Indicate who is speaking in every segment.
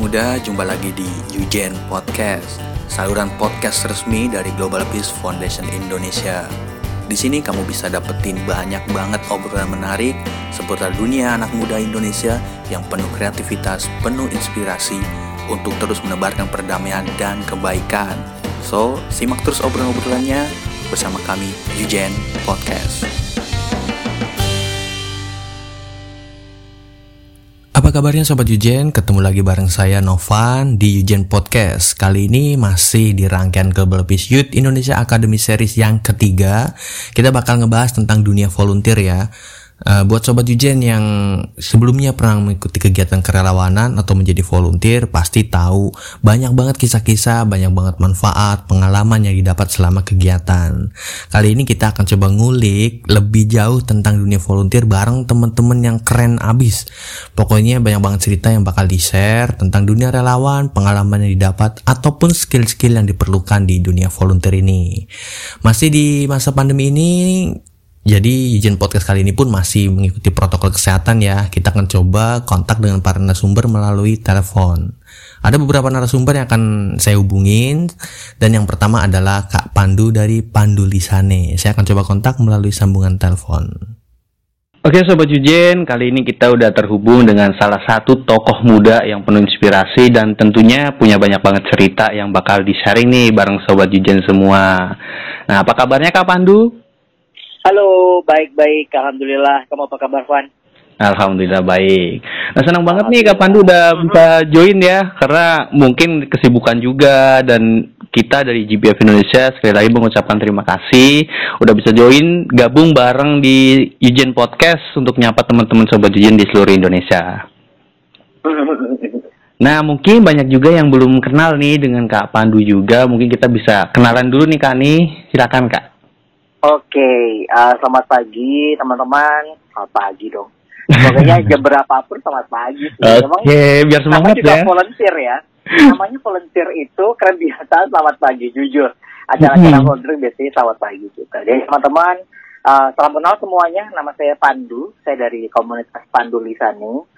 Speaker 1: muda, jumpa lagi di Eugen Podcast, saluran podcast resmi dari Global Peace Foundation Indonesia. Di sini kamu bisa dapetin banyak banget obrolan menarik seputar dunia anak muda Indonesia yang penuh kreativitas, penuh inspirasi untuk terus menebarkan perdamaian dan kebaikan. So, simak terus obrolan-obrolannya bersama kami Eugen Podcast. Kabarnya Sobat Yujen? Ketemu lagi bareng saya Novan di Yujen Podcast. Kali ini masih di rangkaian Peace Youth Indonesia Academy Series yang ketiga. Kita bakal ngebahas tentang dunia volunteer ya. Uh, buat sobat Yujen yang sebelumnya pernah mengikuti kegiatan kerelawanan atau menjadi volunteer pasti tahu banyak banget kisah-kisah, banyak banget manfaat, pengalaman yang didapat selama kegiatan. Kali ini kita akan coba ngulik lebih jauh tentang dunia volunteer bareng teman-teman yang keren abis. Pokoknya banyak banget cerita yang bakal di-share tentang dunia relawan, pengalaman yang didapat ataupun skill-skill yang diperlukan di dunia volunteer ini. Masih di masa pandemi ini jadi izin podcast kali ini pun masih mengikuti protokol kesehatan ya. Kita akan coba kontak dengan para narasumber melalui telepon. Ada beberapa narasumber yang akan saya hubungin dan yang pertama adalah Kak Pandu dari Pandu Lisane. Saya akan coba kontak melalui sambungan telepon. Oke Sobat Yujen, kali ini kita udah terhubung dengan salah satu tokoh muda yang penuh inspirasi dan tentunya punya banyak banget cerita yang bakal di-sharing nih bareng Sobat Yujen semua. Nah, apa kabarnya Kak Pandu?
Speaker 2: Halo, baik-baik. Alhamdulillah. Kamu apa kabar, Van?
Speaker 1: Alhamdulillah baik. Nah senang banget nih Kak Pandu udah bisa join ya, karena mungkin kesibukan juga dan kita dari GBF Indonesia sekali lagi mengucapkan terima kasih udah bisa join gabung bareng di Yujen Podcast untuk nyapa teman-teman sobat Yujen di seluruh Indonesia. Nah mungkin banyak juga yang belum kenal nih dengan Kak Pandu juga, mungkin kita bisa kenalan dulu nih Kak nih, silakan Kak.
Speaker 2: Oke, uh, selamat pagi teman-teman. Selamat pagi dong. Pokoknya jam berapapun selamat pagi.
Speaker 1: Oke, okay, biar semangat
Speaker 2: juga ya. volunteer ya. Namanya volunteer itu keren biasa selamat pagi, jujur. Acara-acara hmm. volunteer biasanya selamat pagi kita. Jadi teman-teman, uh, salam kenal semuanya. Nama saya Pandu. Saya dari komunitas Pandu Lisani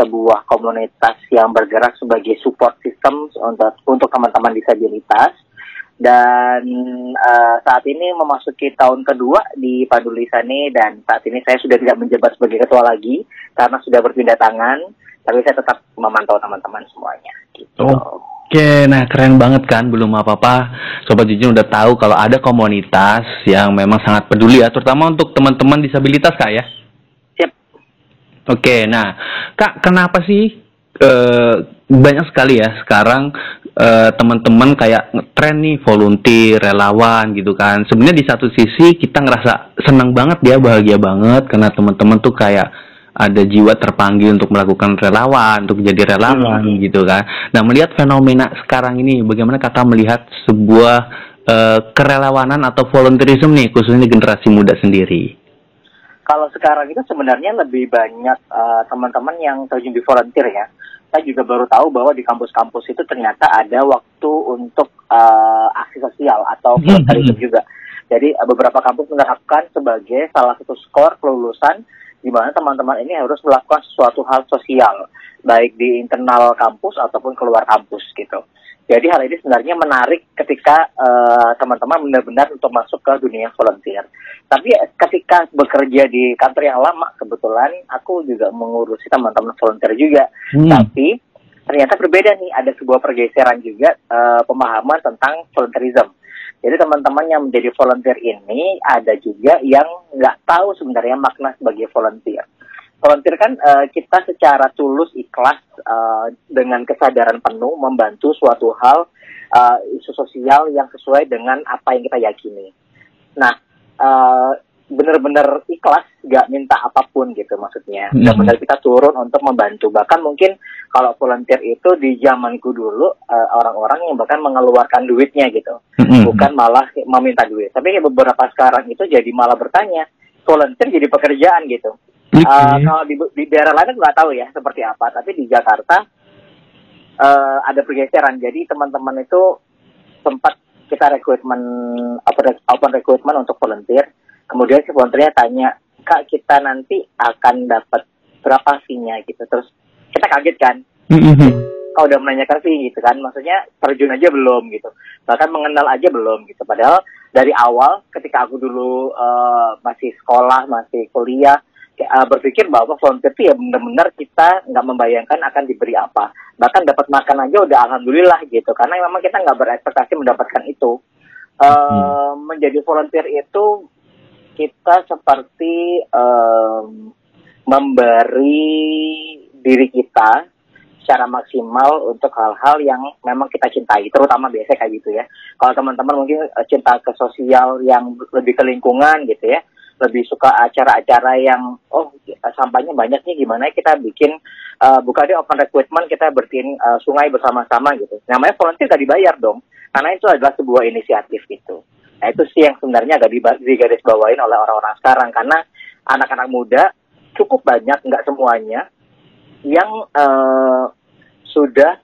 Speaker 2: sebuah komunitas yang bergerak sebagai support system untuk untuk teman-teman disabilitas dan uh, saat ini memasuki tahun kedua di Padulisane dan saat ini saya sudah tidak menjabat sebagai ketua lagi karena sudah berpindah tangan tapi saya tetap memantau teman-teman semuanya gitu.
Speaker 1: Oke, nah keren banget kan belum apa-apa Sobat Jujun udah tahu kalau ada komunitas yang memang sangat peduli ya terutama untuk teman-teman disabilitas Kak ya.
Speaker 2: Siap.
Speaker 1: Oke, nah Kak kenapa sih uh, banyak sekali ya sekarang uh, teman-teman kayak tren nih volunteer relawan gitu kan sebenarnya di satu sisi kita ngerasa senang banget ya bahagia banget karena teman-teman tuh kayak ada jiwa terpanggil untuk melakukan relawan, untuk jadi relawan hmm. gitu kan. Nah melihat fenomena sekarang ini, bagaimana kakak melihat sebuah uh, kerelawanan atau volunteerism nih, khususnya generasi muda sendiri?
Speaker 2: Kalau sekarang itu sebenarnya lebih banyak uh, teman-teman yang terjun di volunteer ya saya juga baru tahu bahwa di kampus-kampus itu ternyata ada waktu untuk uh, aksi sosial atau hmm, volunteerism hmm. juga. Jadi uh, beberapa kampus menerapkan sebagai salah satu skor kelulusan di mana teman-teman ini harus melakukan sesuatu hal sosial baik di internal kampus ataupun keluar kampus gitu. Jadi hal ini sebenarnya menarik ketika uh, teman-teman benar-benar untuk masuk ke dunia volunteer. Tapi ketika bekerja di kantor yang lama, kebetulan aku juga mengurusi teman-teman volunteer juga. Hmm. Tapi ternyata berbeda nih, ada sebuah pergeseran juga uh, pemahaman tentang volunteerism. Jadi teman-teman yang menjadi volunteer ini ada juga yang nggak tahu sebenarnya makna sebagai volunteer volunteer kan uh, kita secara tulus ikhlas uh, dengan kesadaran penuh membantu suatu hal uh, isu sosial yang sesuai dengan apa yang kita yakini. Nah, uh, benar-benar ikhlas, gak minta apa pun gitu maksudnya. Mm -hmm. Kita turun untuk membantu. Bahkan mungkin kalau volunteer itu di zamanku dulu orang-orang uh, yang bahkan mengeluarkan duitnya gitu, mm -hmm. bukan malah meminta duit. Tapi beberapa sekarang itu jadi malah bertanya, volunteer jadi pekerjaan gitu. Uh, kalau di, di daerah lain nggak tahu ya seperti apa, tapi di Jakarta uh, ada pergeseran. Jadi teman-teman itu sempat kita rekrutmen open recruitment untuk volunteer. Kemudian si volunteernya tanya, kak kita nanti akan dapat berapa fee-nya gitu. Terus kita kaget kan. Mm-hmm. kau udah menanyakan sih gitu kan maksudnya terjun aja belum gitu bahkan mengenal aja belum gitu padahal dari awal ketika aku dulu uh, masih sekolah masih kuliah uh, berpikir bahwa volunteer itu ya benar-benar kita nggak membayangkan akan diberi apa bahkan dapat makan aja udah alhamdulillah gitu karena memang kita nggak berekspektasi mendapatkan itu uh, hmm. menjadi volunteer itu kita seperti um, memberi diri kita secara maksimal untuk hal-hal yang memang kita cintai, terutama biasa kayak gitu ya. Kalau teman-teman mungkin uh, cinta ke sosial yang lebih ke lingkungan gitu ya, lebih suka acara-acara yang oh sampahnya nih gimana kita bikin uh, buka deh open recruitment kita bersihin uh, sungai bersama-sama gitu. Namanya volunteer gak dibayar dong, karena itu adalah sebuah inisiatif gitu. Nah itu sih yang sebenarnya agak digaris bawain oleh orang-orang sekarang karena anak-anak muda cukup banyak, nggak semuanya, yang uh, sudah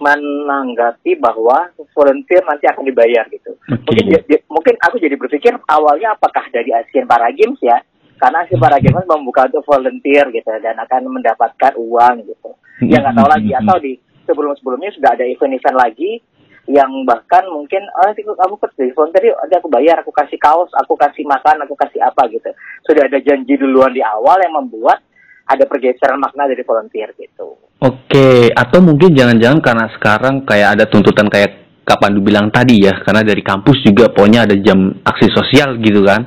Speaker 2: menanggapi bahwa volunteer nanti akan dibayar gitu. Okay. Mungkin, mungkin aku jadi berpikir awalnya apakah dari Asian Para Games ya, karena Asian Para Games membuka untuk volunteer gitu dan akan mendapatkan uang gitu. Ya nggak tahu lagi atau di sebelum-sebelumnya sudah ada event-event lagi yang bahkan mungkin oh nanti kamu kerja volunteer yuk nanti aku bayar aku kasih kaos aku kasih makan aku kasih apa gitu sudah ada janji duluan di awal yang membuat ada pergeseran makna dari volunteer gitu
Speaker 3: oke atau mungkin jangan-jangan karena sekarang kayak ada tuntutan kayak kapan dibilang tadi ya karena dari kampus juga pokoknya ada jam aksi sosial gitu kan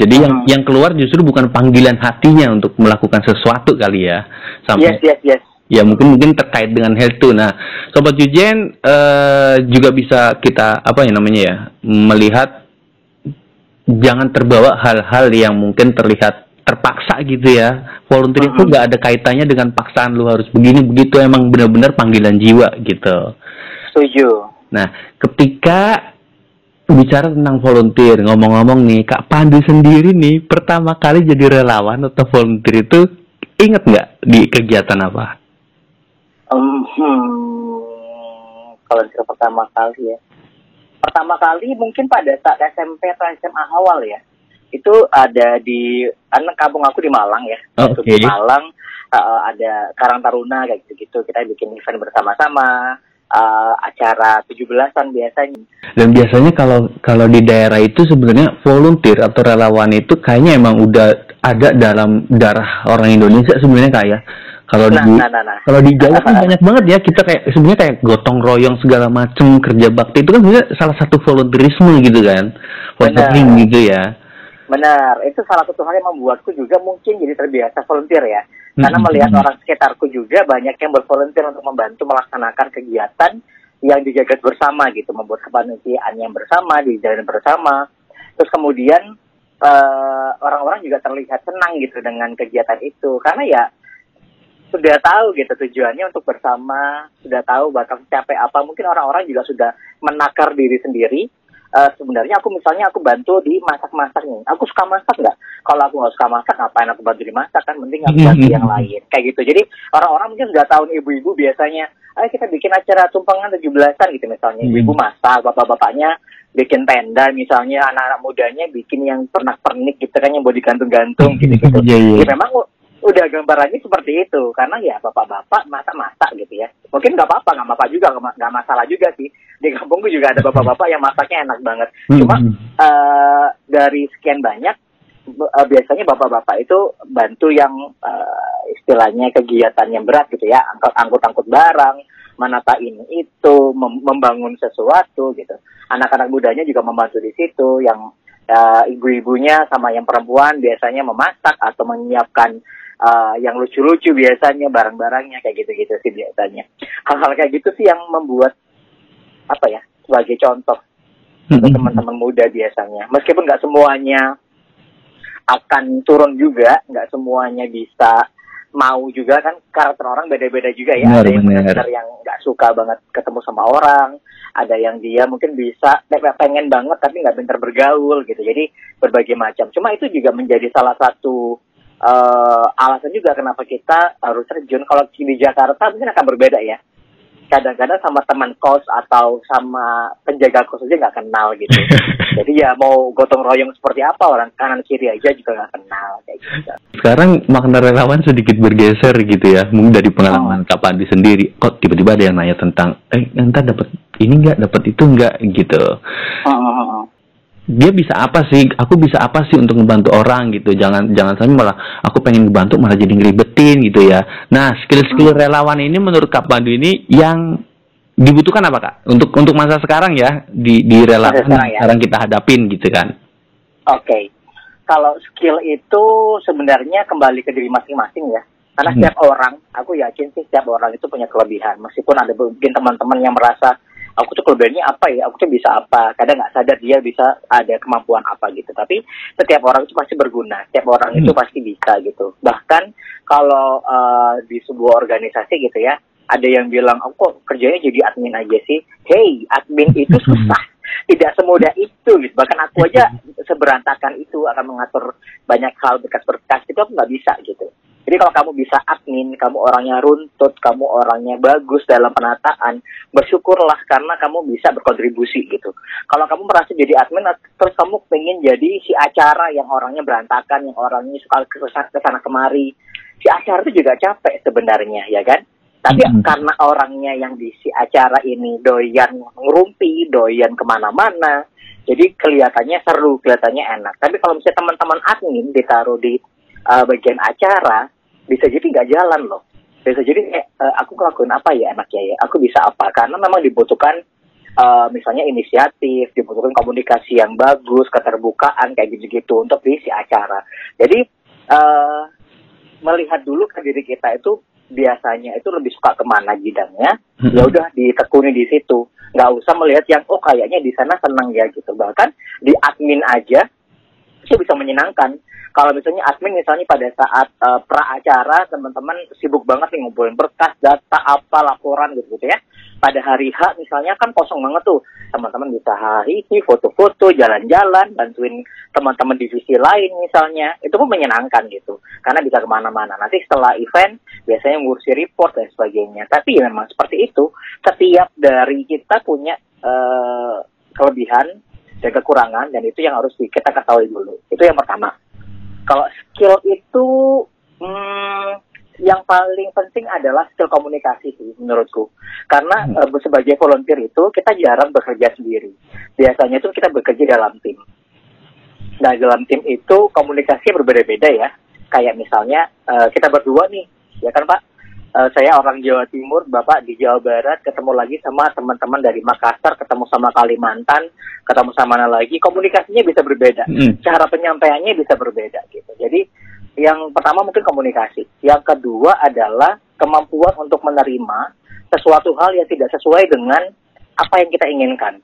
Speaker 3: jadi hmm. yang yang keluar justru bukan panggilan hatinya untuk melakukan sesuatu kali ya
Speaker 2: sampai yes yes yes
Speaker 3: ya mungkin mungkin terkait dengan hal itu. Nah, sobat Jujen uh, juga bisa kita apa ya namanya ya melihat jangan terbawa hal-hal yang mungkin terlihat terpaksa gitu ya. Volunteer itu nggak ada kaitannya dengan paksaan lu harus begini begitu emang benar-benar panggilan jiwa gitu.
Speaker 2: Setuju.
Speaker 3: Nah, ketika bicara tentang volunteer, ngomong-ngomong nih, Kak Pandu sendiri nih pertama kali jadi relawan atau volunteer itu inget nggak di kegiatan apa?
Speaker 2: Um, hmm, kalau pertama kali ya. Pertama kali mungkin pada saat SMP atau SMA awal ya. Itu ada di karena kampung aku di Malang ya.
Speaker 3: Oh, okay.
Speaker 2: Di Malang uh, ada Karang Taruna kayak gitu-gitu. Kita bikin event bersama-sama. Uh, acara 17-an biasanya.
Speaker 3: Dan biasanya kalau kalau di daerah itu sebenarnya volunteer atau relawan itu kayaknya emang udah ada dalam darah orang Indonesia sebenarnya kayak kalau nah, di nah, nah, nah. kalau di Jawa kan banyak banget ya kita kayak sebenarnya kayak gotong royong segala macem kerja bakti itu kan sebenarnya salah satu volunteerisme gitu kan, volunteering gitu ya.
Speaker 2: Benar, itu salah satu hal yang membuatku juga mungkin jadi terbiasa volunteer ya. Karena hmm. melihat orang sekitarku juga banyak yang bervolunteer untuk membantu melaksanakan kegiatan yang dijaga bersama gitu, membuat kepanitiaan yang bersama, dijalin bersama. Terus kemudian uh, orang-orang juga terlihat senang gitu dengan kegiatan itu, karena ya sudah tahu gitu tujuannya untuk bersama, sudah tahu bakal capek apa. Mungkin orang-orang juga sudah menakar diri sendiri. Uh, sebenarnya aku misalnya aku bantu di masak-masak nih. Aku suka masak nggak? Kalau aku nggak suka masak, ngapain aku bantu di masak kan? Mending aku bantu yang lain. Kayak gitu. Jadi orang-orang mungkin sudah tahu ibu-ibu biasanya, ayo kita bikin acara tumpangan tujuh belasan gitu misalnya. Ibu-ibu masak, bapak-bapaknya bikin tenda misalnya anak-anak mudanya bikin yang pernak-pernik gitu kan yang buat digantung-gantung gitu-gitu. Yeah, yeah. Ya memang udah gambarannya seperti itu karena ya bapak-bapak masak-masak gitu ya mungkin nggak apa-apa nggak apa-apa juga nggak masalah juga sih di kampungku juga ada bapak-bapak yang masaknya enak banget. Hmm, cuma uh, dari sekian banyak uh, biasanya bapak-bapak itu bantu yang uh, istilahnya kegiatan yang berat gitu ya. Angkut-angkut barang menata ini itu mem membangun sesuatu gitu. Anak-anak mudanya juga membantu di situ yang uh, ibu-ibunya sama yang perempuan biasanya memasak atau menyiapkan uh, yang lucu-lucu biasanya barang-barangnya kayak gitu-gitu sih biasanya. Hal-hal kayak gitu sih yang membuat apa ya sebagai contoh untuk teman-teman muda biasanya. Meskipun nggak semuanya akan turun juga nggak semuanya bisa mau juga kan karakter orang beda-beda juga ya. Benar, ada yang benar. yang nggak suka banget ketemu sama orang ada yang dia mungkin bisa pengen banget tapi nggak pintar bergaul gitu. Jadi berbagai macam. Cuma itu juga menjadi salah satu uh, alasan juga kenapa kita harus terjun. Kalau di Jakarta mungkin akan berbeda ya. Kadang-kadang sama teman kos atau sama penjaga kos aja nggak kenal gitu. Jadi ya mau gotong royong seperti apa orang kanan kiri aja juga nggak kenal kayak gitu.
Speaker 1: Sekarang makna relawan sedikit bergeser gitu ya, mungkin dari pengalaman oh. Kak sendiri. Kok tiba-tiba ada yang nanya tentang, eh nanti dapat ini nggak, dapat itu nggak gitu. Oh, oh, oh dia bisa apa sih aku bisa apa sih untuk membantu orang gitu jangan jangan sampai malah aku pengen membantu malah jadi ngeribetin gitu ya nah skill-skill hmm. relawan ini menurut Kak Pandu ini yang dibutuhkan apa Kak untuk untuk masa sekarang ya di di relawan sekarang, ya. sekarang kita hadapin gitu kan
Speaker 2: oke okay. kalau skill itu sebenarnya kembali ke diri masing-masing ya karena hmm. setiap orang aku yakin sih setiap orang itu punya kelebihan meskipun ada mungkin teman-teman yang merasa aku tuh kelebihannya apa ya? Aku tuh bisa apa? Kadang nggak sadar dia bisa ada kemampuan apa gitu. Tapi setiap orang itu pasti berguna. Setiap orang hmm. itu pasti bisa gitu. Bahkan kalau uh, di sebuah organisasi gitu ya ada yang bilang aku kok kerjanya jadi admin aja sih? Hey admin itu susah. Tidak semudah itu gitu bahkan aku aja seberantakan itu akan mengatur banyak hal berkas-berkas. Itu aku nggak bisa gitu jadi kalau kamu bisa admin, kamu orangnya runtut, kamu orangnya bagus dalam penataan, bersyukurlah karena kamu bisa berkontribusi gitu. Kalau kamu merasa jadi admin, terus kamu pengen jadi si acara yang orangnya berantakan, yang orangnya suka ke sana kemari, si acara itu juga capek sebenarnya, ya kan? Tapi mm -hmm. karena orangnya yang di si acara ini doyan ngerumpi, doyan ke mana-mana, jadi kelihatannya seru, kelihatannya enak. Tapi kalau misalnya teman-teman admin ditaruh di uh, bagian acara, bisa jadi nggak jalan loh. Bisa jadi eh, aku ngelakuin apa ya enaknya ya? Aku bisa apa? Karena memang dibutuhkan uh, misalnya inisiatif dibutuhkan komunikasi yang bagus keterbukaan kayak gitu-gitu untuk diisi acara. Jadi uh, melihat dulu ke diri kita itu biasanya itu lebih suka ke mana bidangnya ya udah ditekuni di situ. Nggak usah melihat yang oh kayaknya di sana senang ya gitu. Bahkan di admin aja itu bisa menyenangkan kalau misalnya admin misalnya pada saat uh, pra acara teman-teman sibuk banget nih ngumpulin berkas, data, apa laporan gitu, gitu ya. Pada hari H misalnya kan kosong banget tuh. Teman-teman bisa hari ini foto-foto, jalan-jalan, bantuin teman-teman divisi lain misalnya. Itu pun menyenangkan gitu. Karena bisa ke mana-mana. Nanti setelah event biasanya ngurusi report dan sebagainya. Tapi ya memang seperti itu. Setiap dari kita punya uh, kelebihan dan kekurangan dan itu yang harus kita ketahui dulu. Itu yang pertama. Kalau skill itu hmm, yang paling penting adalah skill komunikasi sih menurutku. Karena hmm. uh, sebagai volunteer itu kita jarang bekerja sendiri. Biasanya itu kita bekerja dalam tim. Nah dalam tim itu komunikasi berbeda-beda ya. Kayak misalnya uh, kita berdua nih, ya kan Pak? Uh, saya orang Jawa Timur, Bapak di Jawa Barat, ketemu lagi sama teman-teman dari Makassar, ketemu sama Kalimantan, ketemu sama mana lagi, komunikasinya bisa berbeda, mm. cara penyampaiannya bisa berbeda gitu. Jadi yang pertama mungkin komunikasi, yang kedua adalah kemampuan untuk menerima sesuatu hal yang tidak sesuai dengan apa yang kita inginkan.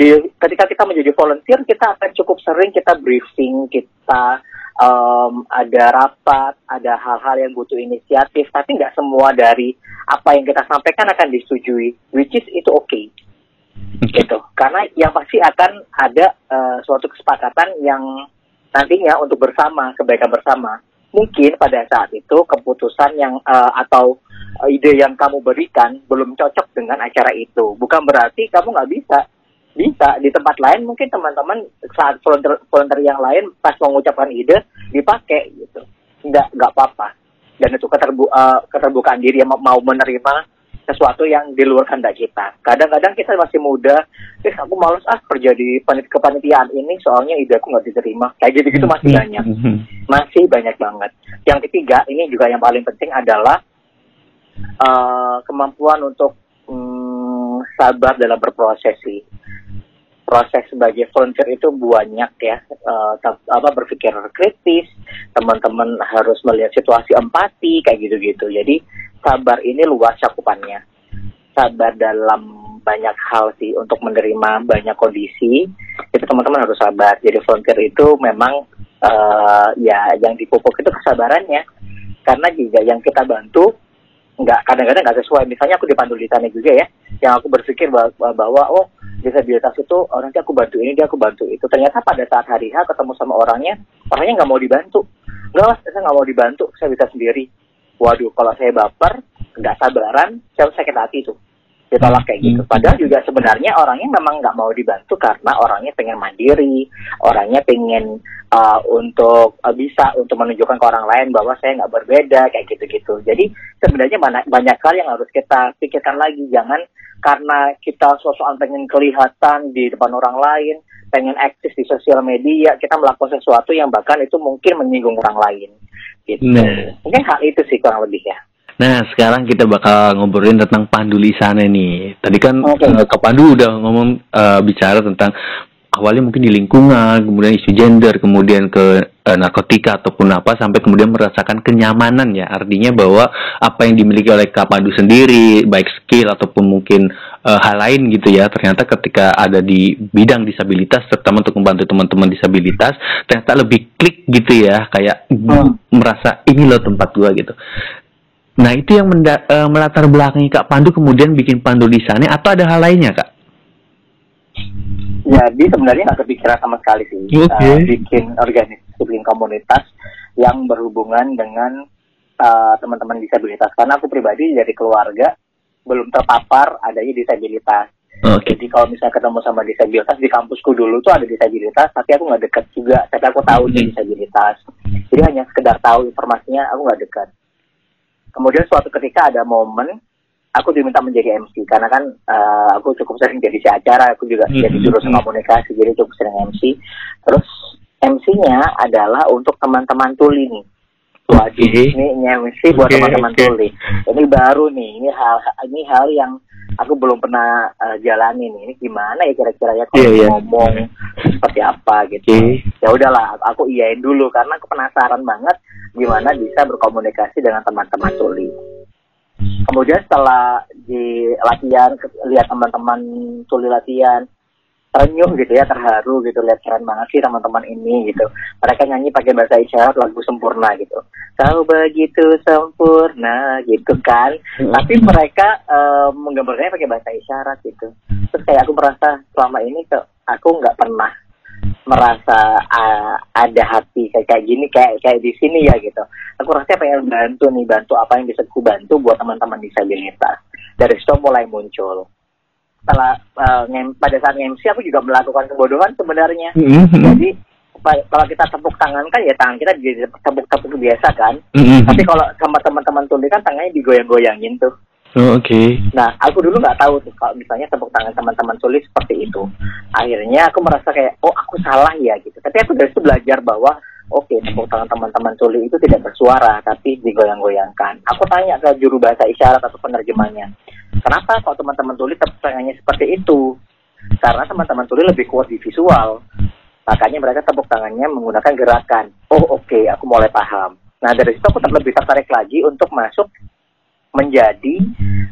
Speaker 2: Di, ketika kita menjadi volunteer, kita akan cukup sering kita briefing, kita um, ada rapat, ada hal-hal yang butuh inisiatif, tapi nggak semua dari apa yang kita sampaikan akan disetujui, which is itu oke. Okay. Gitu. Karena yang pasti akan ada uh, suatu kesepakatan yang nantinya untuk bersama, kebaikan bersama. Mungkin pada saat itu keputusan yang uh, atau ide yang kamu berikan belum cocok dengan acara itu. Bukan berarti kamu nggak bisa bisa di tempat lain mungkin teman-teman saat volunteer, volunteer yang lain pas mengucapkan ide dipakai gitu. Nggak nggak apa-apa. Dan itu keterbu uh, keterbukaan diri yang mau menerima sesuatu yang di luar kehendak kita. Kadang-kadang kita masih muda eh aku males ah kerja di panit kepanitiaan ini soalnya ide aku nggak diterima. Kayak gitu gitu masih hmm. banyak. Masih banyak banget. Yang ketiga ini juga yang paling penting adalah uh, kemampuan untuk sabar dalam berproses sih. Proses sebagai volunteer itu banyak ya. Uh, apa berpikir kritis teman-teman harus melihat situasi empati kayak gitu-gitu. Jadi sabar ini luas cakupannya. Sabar dalam banyak hal sih untuk menerima banyak kondisi itu teman-teman harus sabar. Jadi volunteer itu memang uh, ya yang dipupuk itu kesabarannya. Karena juga yang kita bantu nggak kadang-kadang nggak sesuai. Misalnya aku dipandu di sana juga ya yang aku berpikir bahwa, bahwa oh disabilitas itu oh, nanti aku bantu ini dia aku bantu itu. Ternyata pada saat hari H ketemu sama orangnya orangnya nggak mau dibantu. Nggak lah saya nggak mau dibantu saya bisa sendiri. Waduh kalau saya baper nggak sabaran saya sakit hati tuh ditolak kayak gitu. Padahal juga sebenarnya orangnya memang nggak mau dibantu karena orangnya pengen mandiri, orangnya pengen uh, untuk uh, bisa untuk menunjukkan ke orang lain bahwa saya nggak berbeda kayak gitu-gitu. Jadi sebenarnya banyak banyak hal yang harus kita pikirkan lagi. Jangan karena kita sosokan pengen kelihatan di depan orang lain, pengen eksis di sosial media, kita melakukan sesuatu yang bahkan itu mungkin menyinggung orang lain. Gitu. Nah. Mungkin hal itu sih kurang lebih ya.
Speaker 1: Nah, sekarang kita bakal ngobrolin tentang Pandu Lisana nih. Tadi kan okay. uh, Kak Pandu udah ngomong uh, bicara tentang awalnya mungkin di lingkungan, kemudian isu gender, kemudian ke uh, narkotika ataupun apa sampai kemudian merasakan kenyamanan ya. Artinya bahwa apa yang dimiliki oleh Kak Pandu sendiri, baik skill ataupun mungkin uh, hal lain gitu ya, ternyata ketika ada di bidang disabilitas terutama untuk membantu teman-teman disabilitas, ternyata lebih klik gitu ya, kayak hmm. merasa ini loh tempat gua gitu. Nah itu yang menda uh, melatar belakangi Kak Pandu kemudian bikin Pandu di sana atau ada hal lainnya Kak?
Speaker 2: Jadi sebenarnya nggak kepikiran sama sekali sih okay. uh, bikin organisasi, bikin komunitas yang berhubungan dengan uh, teman-teman disabilitas. Karena aku pribadi dari keluarga belum terpapar adanya disabilitas. Okay. Jadi kalau misalnya ketemu sama disabilitas di kampusku dulu tuh ada disabilitas, tapi aku nggak dekat juga. Tapi aku tahu dia disabilitas. Jadi hanya sekedar tahu informasinya, aku nggak dekat kemudian suatu ketika ada momen aku diminta menjadi MC karena kan uh, aku cukup sering jadi si acara aku juga mm-hmm. jadi jurusan komunikasi jadi cukup sering MC terus MC-nya adalah untuk teman-teman tuli nih wajib okay. ini MC buat teman-teman okay. tuli ini baru nih ini hal ini hal yang aku belum pernah uh, jalani nih ini gimana ya kira-kira ya kalau yeah, yeah. ngomong seperti apa gitu okay. ya udahlah aku iyain dulu karena aku penasaran banget gimana bisa berkomunikasi dengan teman-teman tuli. Kemudian setelah di latihan, lihat teman-teman tuli latihan, terenyuh gitu ya, terharu gitu, lihat keren banget sih teman-teman ini gitu. Mereka nyanyi pakai bahasa isyarat lagu sempurna gitu. Kau begitu sempurna gitu kan. Hmm. Tapi mereka uh, menggambarkannya pakai bahasa isyarat gitu. Terus kayak aku merasa selama ini ke aku nggak pernah merasa uh, ada hati kayak kayak gini kayak kayak di sini ya gitu. Aku rasa pengen bantu nih bantu apa yang bisa aku bantu buat teman-teman disabilitas. Dari situ mulai muncul. Setelah uh, pada saat MC aku juga melakukan kebodohan sebenarnya. Mm-hmm. Jadi kalau kita tepuk tangan kan ya tangan kita jadi tepuk-tepuk biasa kan. Mm-hmm. Tapi kalau sama teman-teman tuli kan tangannya digoyang-goyangin tuh.
Speaker 1: Oh, Oke. Okay.
Speaker 2: Nah, aku dulu nggak tahu tuh kalau misalnya tepuk tangan teman-teman tulis seperti itu. Akhirnya aku merasa kayak, oh aku salah ya gitu. Tapi aku dari situ belajar bahwa, oke okay, tepuk tangan teman-teman tulis itu tidak bersuara, tapi digoyang-goyangkan. Aku tanya ke juru bahasa isyarat atau penerjemahnya, kenapa kalau teman-teman tulis tepuk tangannya seperti itu? Karena teman-teman tulis lebih kuat di visual. Makanya mereka tepuk tangannya menggunakan gerakan. Oh oke, okay, aku mulai paham. Nah dari situ aku lebih tertarik lagi untuk masuk menjadi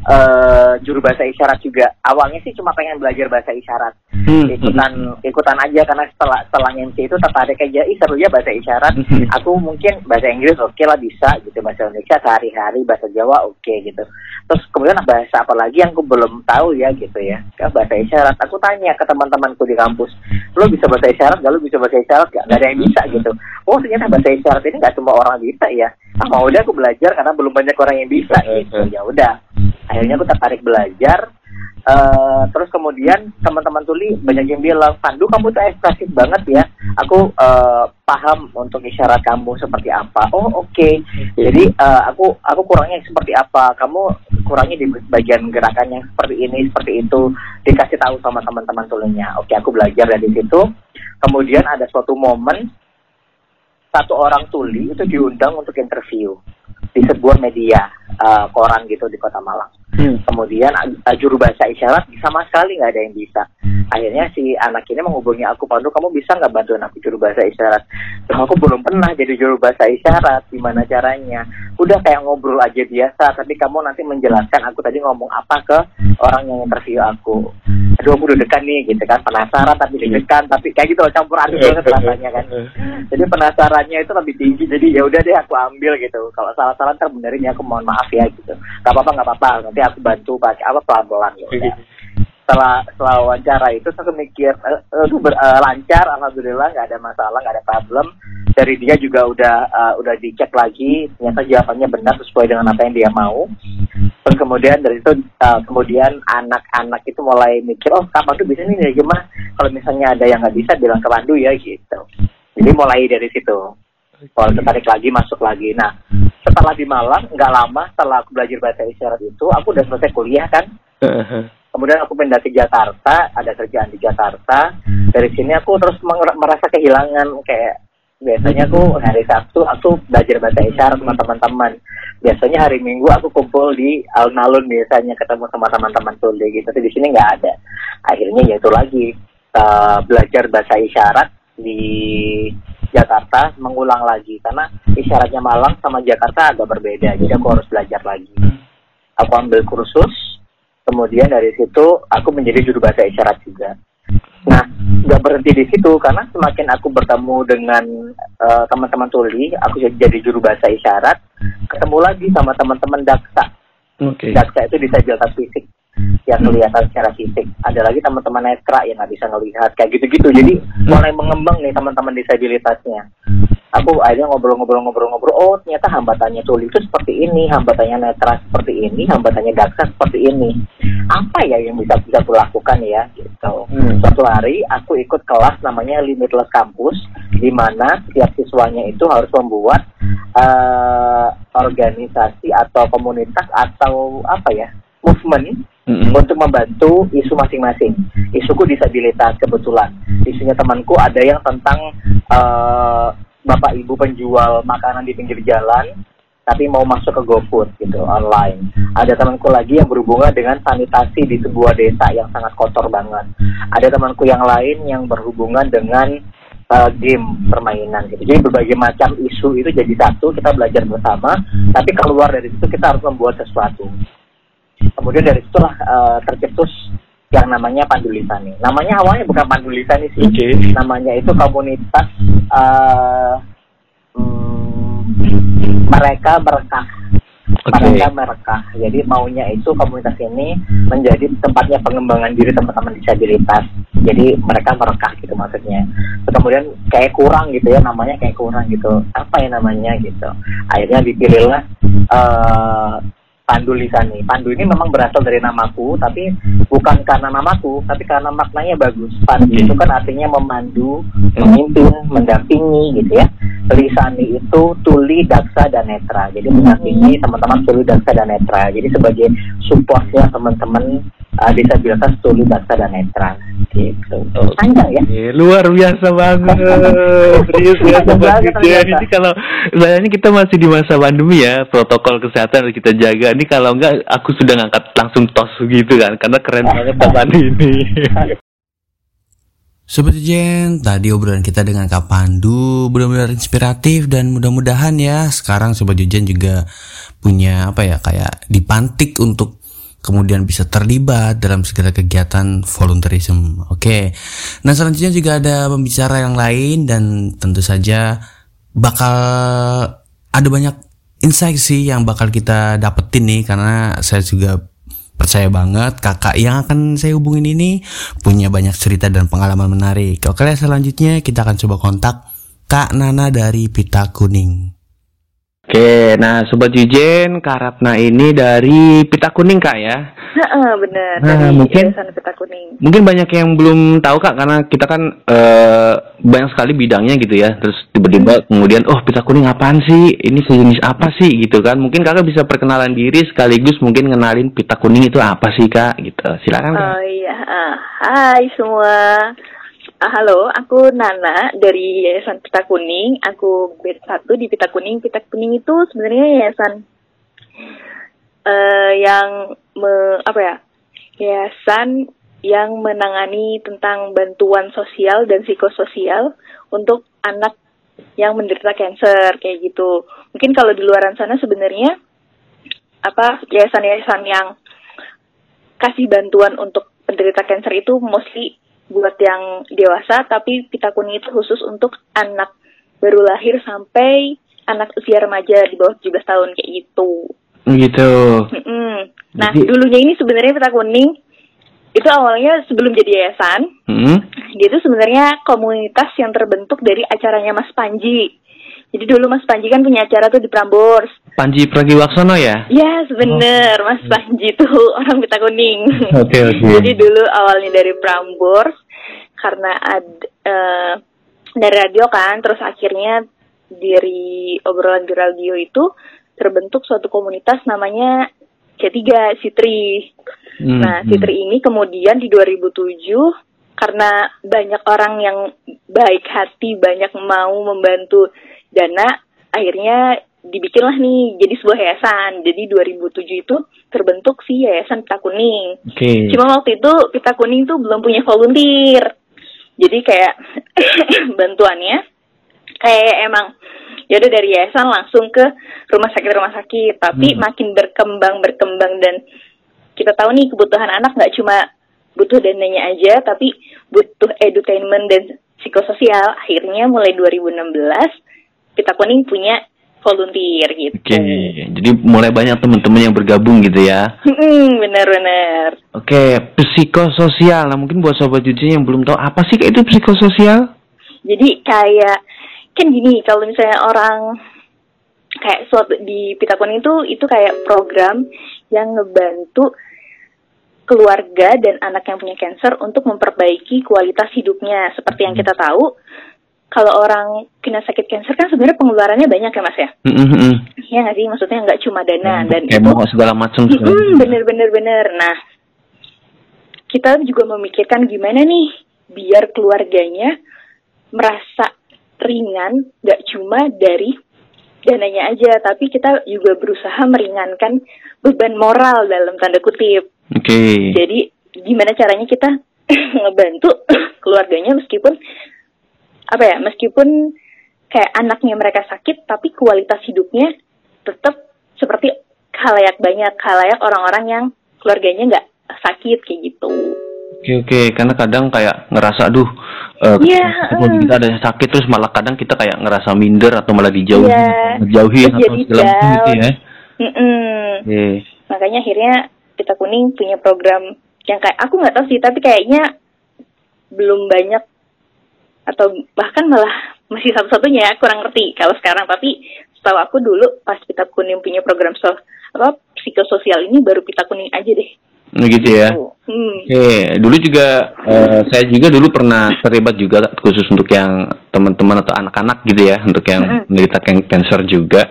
Speaker 2: uh, juru bahasa isyarat juga. Awalnya sih cuma pengen belajar bahasa isyarat, hmm. ikutan ikutan aja karena setelah setelah MC itu tertarik aja, ih seru ya bahasa isyarat. Hmm. Aku mungkin bahasa Inggris oke okay lah bisa gitu, bahasa Indonesia sehari-hari, bahasa Jawa oke okay, gitu. Terus kemudian bahasa apa lagi yang aku belum tahu ya gitu ya, kan bahasa isyarat. Aku tanya ke teman-temanku di kampus, lo bisa bahasa isyarat gak? Lo bisa bahasa isyarat gak? Gak ada yang bisa gitu. Oh ternyata bahasa isyarat ini gak semua orang bisa ya ah mau udah aku belajar karena belum banyak orang yang bisa gitu ya udah akhirnya aku tertarik belajar uh, terus kemudian teman-teman tuli banyak yang bilang Pandu kamu tuh ekspresif banget ya. Aku uh, paham untuk isyarat kamu seperti apa. Oh oke. Okay. jadi uh, aku aku kurangnya seperti apa? Kamu kurangnya di bagian gerakannya seperti ini seperti itu. Dikasih tahu sama teman-teman tulinya. Oke okay, aku belajar dari situ. Kemudian ada suatu momen satu orang tuli itu diundang untuk interview di sebuah media uh, koran gitu di Kota Malang. Hmm. Kemudian uh, juru bahasa isyarat sama sekali nggak ada yang bisa. Akhirnya si anak ini menghubungi aku, Pandu, kamu bisa nggak bantuin aku juru bahasa isyarat? Loh, aku belum pernah jadi juru bahasa isyarat, gimana caranya? Udah kayak ngobrol aja biasa, tapi kamu nanti menjelaskan aku tadi ngomong apa ke orang yang interview aku aduh aku deg-degan nih gitu kan. Penasaran tapi deg-degan tapi kayak gitu loh campur aduk banget rasanya kan. Jadi penasarannya itu lebih tinggi jadi ya udah deh aku ambil gitu. Kalau salah-salah ntar benerin ya aku mohon maaf ya gitu. Gak apa-apa gak apa-apa. Nanti aku bantu pakai apa pelan-pelan ya. Udah setelah setelah wawancara itu saya mikir itu ber, uh, lancar alhamdulillah nggak ada masalah nggak ada problem. Dari dia juga udah uh, udah dicek lagi ternyata jawabannya benar sesuai dengan apa yang dia mau terus kemudian dari itu uh, kemudian anak-anak itu mulai mikir oh Kak Pandu bisa nih gimana kalau misalnya ada yang nggak bisa bilang ke Pandu ya gitu. Jadi mulai dari situ. Kalau tertarik lagi masuk lagi. Nah setelah di Malang nggak lama setelah aku belajar bahasa isyarat itu aku udah selesai kuliah kan. Kemudian aku pindah ke Jakarta ada kerjaan di Jakarta. Dari sini aku terus merasa kehilangan kayak biasanya aku hari Sabtu aku belajar bahasa isyarat sama teman-teman. Biasanya hari Minggu aku kumpul di alun-alun biasanya ketemu sama teman-teman tuli gitu. Tapi di sini nggak ada. Akhirnya ya itu lagi uh, belajar bahasa isyarat di Jakarta mengulang lagi. Karena isyaratnya Malang sama Jakarta agak berbeda jadi aku harus belajar lagi. Aku ambil kursus kemudian dari situ aku menjadi juru bahasa isyarat juga. Nah, nggak berhenti di situ karena semakin aku bertemu dengan uh, teman-teman tuli, aku jadi juru bahasa isyarat, ketemu lagi sama teman-teman daksa. Okay. Daksa itu disabilitas fisik yang kelihatan secara fisik. Ada lagi teman-teman netra yang nggak bisa ngelihat kayak gitu-gitu. Jadi mulai mengembang nih teman-teman disabilitasnya aku akhirnya ngobrol-ngobrol-ngobrol-ngobrol oh ternyata hambatannya tuli itu seperti ini hambatannya netra seperti ini hambatannya daksa seperti ini apa ya yang bisa bisa aku lakukan ya gitu hmm. suatu hari aku ikut kelas namanya limitless campus di mana setiap siswanya itu harus membuat uh, organisasi atau komunitas atau apa ya movement mm-hmm. untuk membantu isu masing-masing. Isuku disabilitas kebetulan. Isunya temanku ada yang tentang uh, bapak ibu penjual makanan di pinggir jalan tapi mau masuk ke GoFood gitu online. Ada temanku lagi yang berhubungan dengan sanitasi di sebuah desa yang sangat kotor banget. Ada temanku yang lain yang berhubungan dengan uh, game permainan gitu. Jadi berbagai macam isu itu jadi satu, kita belajar bersama, tapi keluar dari situ kita harus membuat sesuatu. Kemudian dari situlah uh, tercetus yang namanya Pandulisani. Namanya awalnya bukan Pandulisani sih. Okay. Namanya itu komunitas uh, hmm, mereka berkah. Okay. Mereka merekah. Jadi maunya itu komunitas ini menjadi tempatnya pengembangan diri teman-teman disabilitas. Jadi mereka merekah gitu maksudnya. Terus kemudian kayak kurang gitu ya namanya kayak kurang gitu. Apa ya namanya gitu. Akhirnya dipilihlah uh, Pandu Lisani. Pandu ini memang berasal dari namaku, tapi bukan karena namaku, tapi karena maknanya bagus. Pandu itu kan artinya memandu, memimpin, mendampingi gitu ya. Lisani itu tuli, daksa, dan netra. Jadi mendampingi teman-teman tuli, daksa, dan netra. Jadi sebagai supportnya teman-teman uh, disabilitas tuli, daksa, dan netra. Gitu. Panjang ya?
Speaker 1: Yeah, luar biasa banget. Serius ya banget. Ini kalau sayangnya kita masih di masa pandemi ya, protokol kesehatan harus kita jaga ini kalau enggak aku sudah ngangkat langsung tos gitu kan karena keren banget teman ini Sobat Jen, tadi obrolan kita dengan Kak Pandu benar-benar inspiratif dan mudah-mudahan ya sekarang Sobat Jen juga punya apa ya kayak dipantik untuk kemudian bisa terlibat dalam segala kegiatan volunteerism. Oke, nah selanjutnya juga ada pembicara yang lain dan tentu saja bakal ada banyak insight sih yang bakal kita dapetin nih karena saya juga percaya banget kakak yang akan saya hubungin ini punya banyak cerita dan pengalaman menarik. Oke, selanjutnya kita akan coba kontak Kak Nana dari Pita Kuning. Oke, nah Sobat Yujen, Kak Ratna ini dari Pita Kuning Kak ya?
Speaker 4: Heeh, benar.
Speaker 1: Nah, dari mungkin Pita Kuning. Mungkin banyak yang belum tahu Kak, karena kita kan uh, banyak sekali bidangnya gitu ya. Terus tiba-tiba hmm. kemudian, oh Pita Kuning apaan sih? Ini sejenis apa sih gitu kan? Mungkin Kakak bisa perkenalan diri sekaligus mungkin kenalin Pita Kuning itu apa sih Kak? Gitu. Silakan Kak.
Speaker 4: Oh iya, uh, hai semua. Uh, halo, aku Nana dari Yayasan Pita Kuning. Aku bed satu di Pita Kuning. Pita Kuning itu sebenarnya yayasan uh, yang me, apa ya? Yayasan yang menangani tentang bantuan sosial dan psikososial untuk anak yang menderita kanker kayak gitu. Mungkin kalau di luar sana sebenarnya apa yayasan-yayasan yang kasih bantuan untuk penderita kanker itu mostly buat yang dewasa, tapi pita kuning itu khusus untuk anak baru lahir sampai anak usia remaja di bawah 17 tahun kayak gitu.
Speaker 1: Gitu.
Speaker 4: Mm -mm. Nah, jadi... dulunya ini sebenarnya pita kuning itu awalnya sebelum jadi yayasan, mm dia itu sebenarnya komunitas yang terbentuk dari acaranya Mas Panji. Jadi dulu Mas Panji kan punya acara tuh di Prambors.
Speaker 3: Panji Pragiwaksono ya?
Speaker 4: Yes, bener. Mas Panji itu orang pita kuning.
Speaker 3: Oke, oke.
Speaker 4: Jadi dulu awalnya dari Prambors karena ada eh, dari radio kan, terus akhirnya dari obrolan di radio itu terbentuk suatu komunitas namanya C3 Citri.
Speaker 3: Hmm,
Speaker 4: Nah,
Speaker 3: hmm.
Speaker 4: Citri ini kemudian di 2007 karena banyak orang yang baik hati, banyak mau membantu dana, akhirnya dibikinlah nih jadi sebuah yayasan. Jadi 2007 itu terbentuk si Yayasan Pita Kuning.
Speaker 3: Oke.
Speaker 4: Cuma waktu itu Pita Kuning tuh belum punya volunteer. Jadi kayak bantuannya kayak emang ya udah dari yayasan langsung ke rumah sakit rumah sakit. Tapi
Speaker 3: Hmm.
Speaker 4: makin berkembang berkembang dan kita tahu nih kebutuhan anak nggak cuma butuh dananya aja, tapi butuh edutainment dan psikososial. Akhirnya mulai 2016 Pita Kuning punya volunteer gitu.
Speaker 3: Oke, jadi mulai banyak teman-teman yang bergabung gitu ya.
Speaker 4: Hmm, bener-bener.
Speaker 3: Oke, psikososial. Nah, mungkin buat sobat Juji yang belum tahu apa sih itu psikososial?
Speaker 4: Jadi kayak kan gini kalau misalnya orang kayak suatu di Pita Kuning itu itu kayak program yang ngebantu keluarga dan anak yang punya cancer untuk memperbaiki kualitas hidupnya. Seperti yang kita tahu, kalau orang kena sakit cancer kan sebenarnya pengeluarannya banyak ya mas ya?
Speaker 3: Mm, mm, mm.
Speaker 4: Iya nggak sih? Maksudnya nggak cuma dana dan
Speaker 3: Kayak
Speaker 4: itu
Speaker 3: segala macam.
Speaker 4: Hmm,
Speaker 3: macam.
Speaker 4: bener bener bener. Nah, kita juga memikirkan gimana nih biar keluarganya merasa ringan, nggak cuma dari dananya aja, tapi kita juga berusaha meringankan beban moral dalam tanda kutip.
Speaker 3: Oke.
Speaker 4: Jadi gimana caranya kita ngebantu keluarganya meskipun apa ya, meskipun kayak anaknya mereka sakit, tapi kualitas hidupnya tetap seperti halayak banyak, halayak orang-orang yang keluarganya nggak sakit kayak gitu.
Speaker 3: Oke oke, karena kadang kayak ngerasa aduh
Speaker 4: Iya,
Speaker 3: keluarga
Speaker 4: eh.
Speaker 3: kita ada yang sakit terus malah kadang kita kayak ngerasa minder atau malah dijauhin, dijauhin
Speaker 4: terus
Speaker 3: atau segala macam gitu ya.
Speaker 4: Mm-mm.
Speaker 3: Oke.
Speaker 4: Makanya akhirnya Pita Kuning punya program yang kayak aku nggak tahu sih, tapi kayaknya belum banyak atau bahkan malah masih satu-satunya ya kurang ngerti kalau sekarang. Tapi setahu aku dulu pas Pita Kuning punya program so apa psikososial ini baru Pita Kuning aja deh.
Speaker 3: Nah, gitu ya.
Speaker 4: Hmm.
Speaker 3: Oke, dulu juga eh, saya juga dulu pernah terlibat juga khusus untuk yang teman-teman atau anak-anak gitu ya, untuk yang menderita can- cancer juga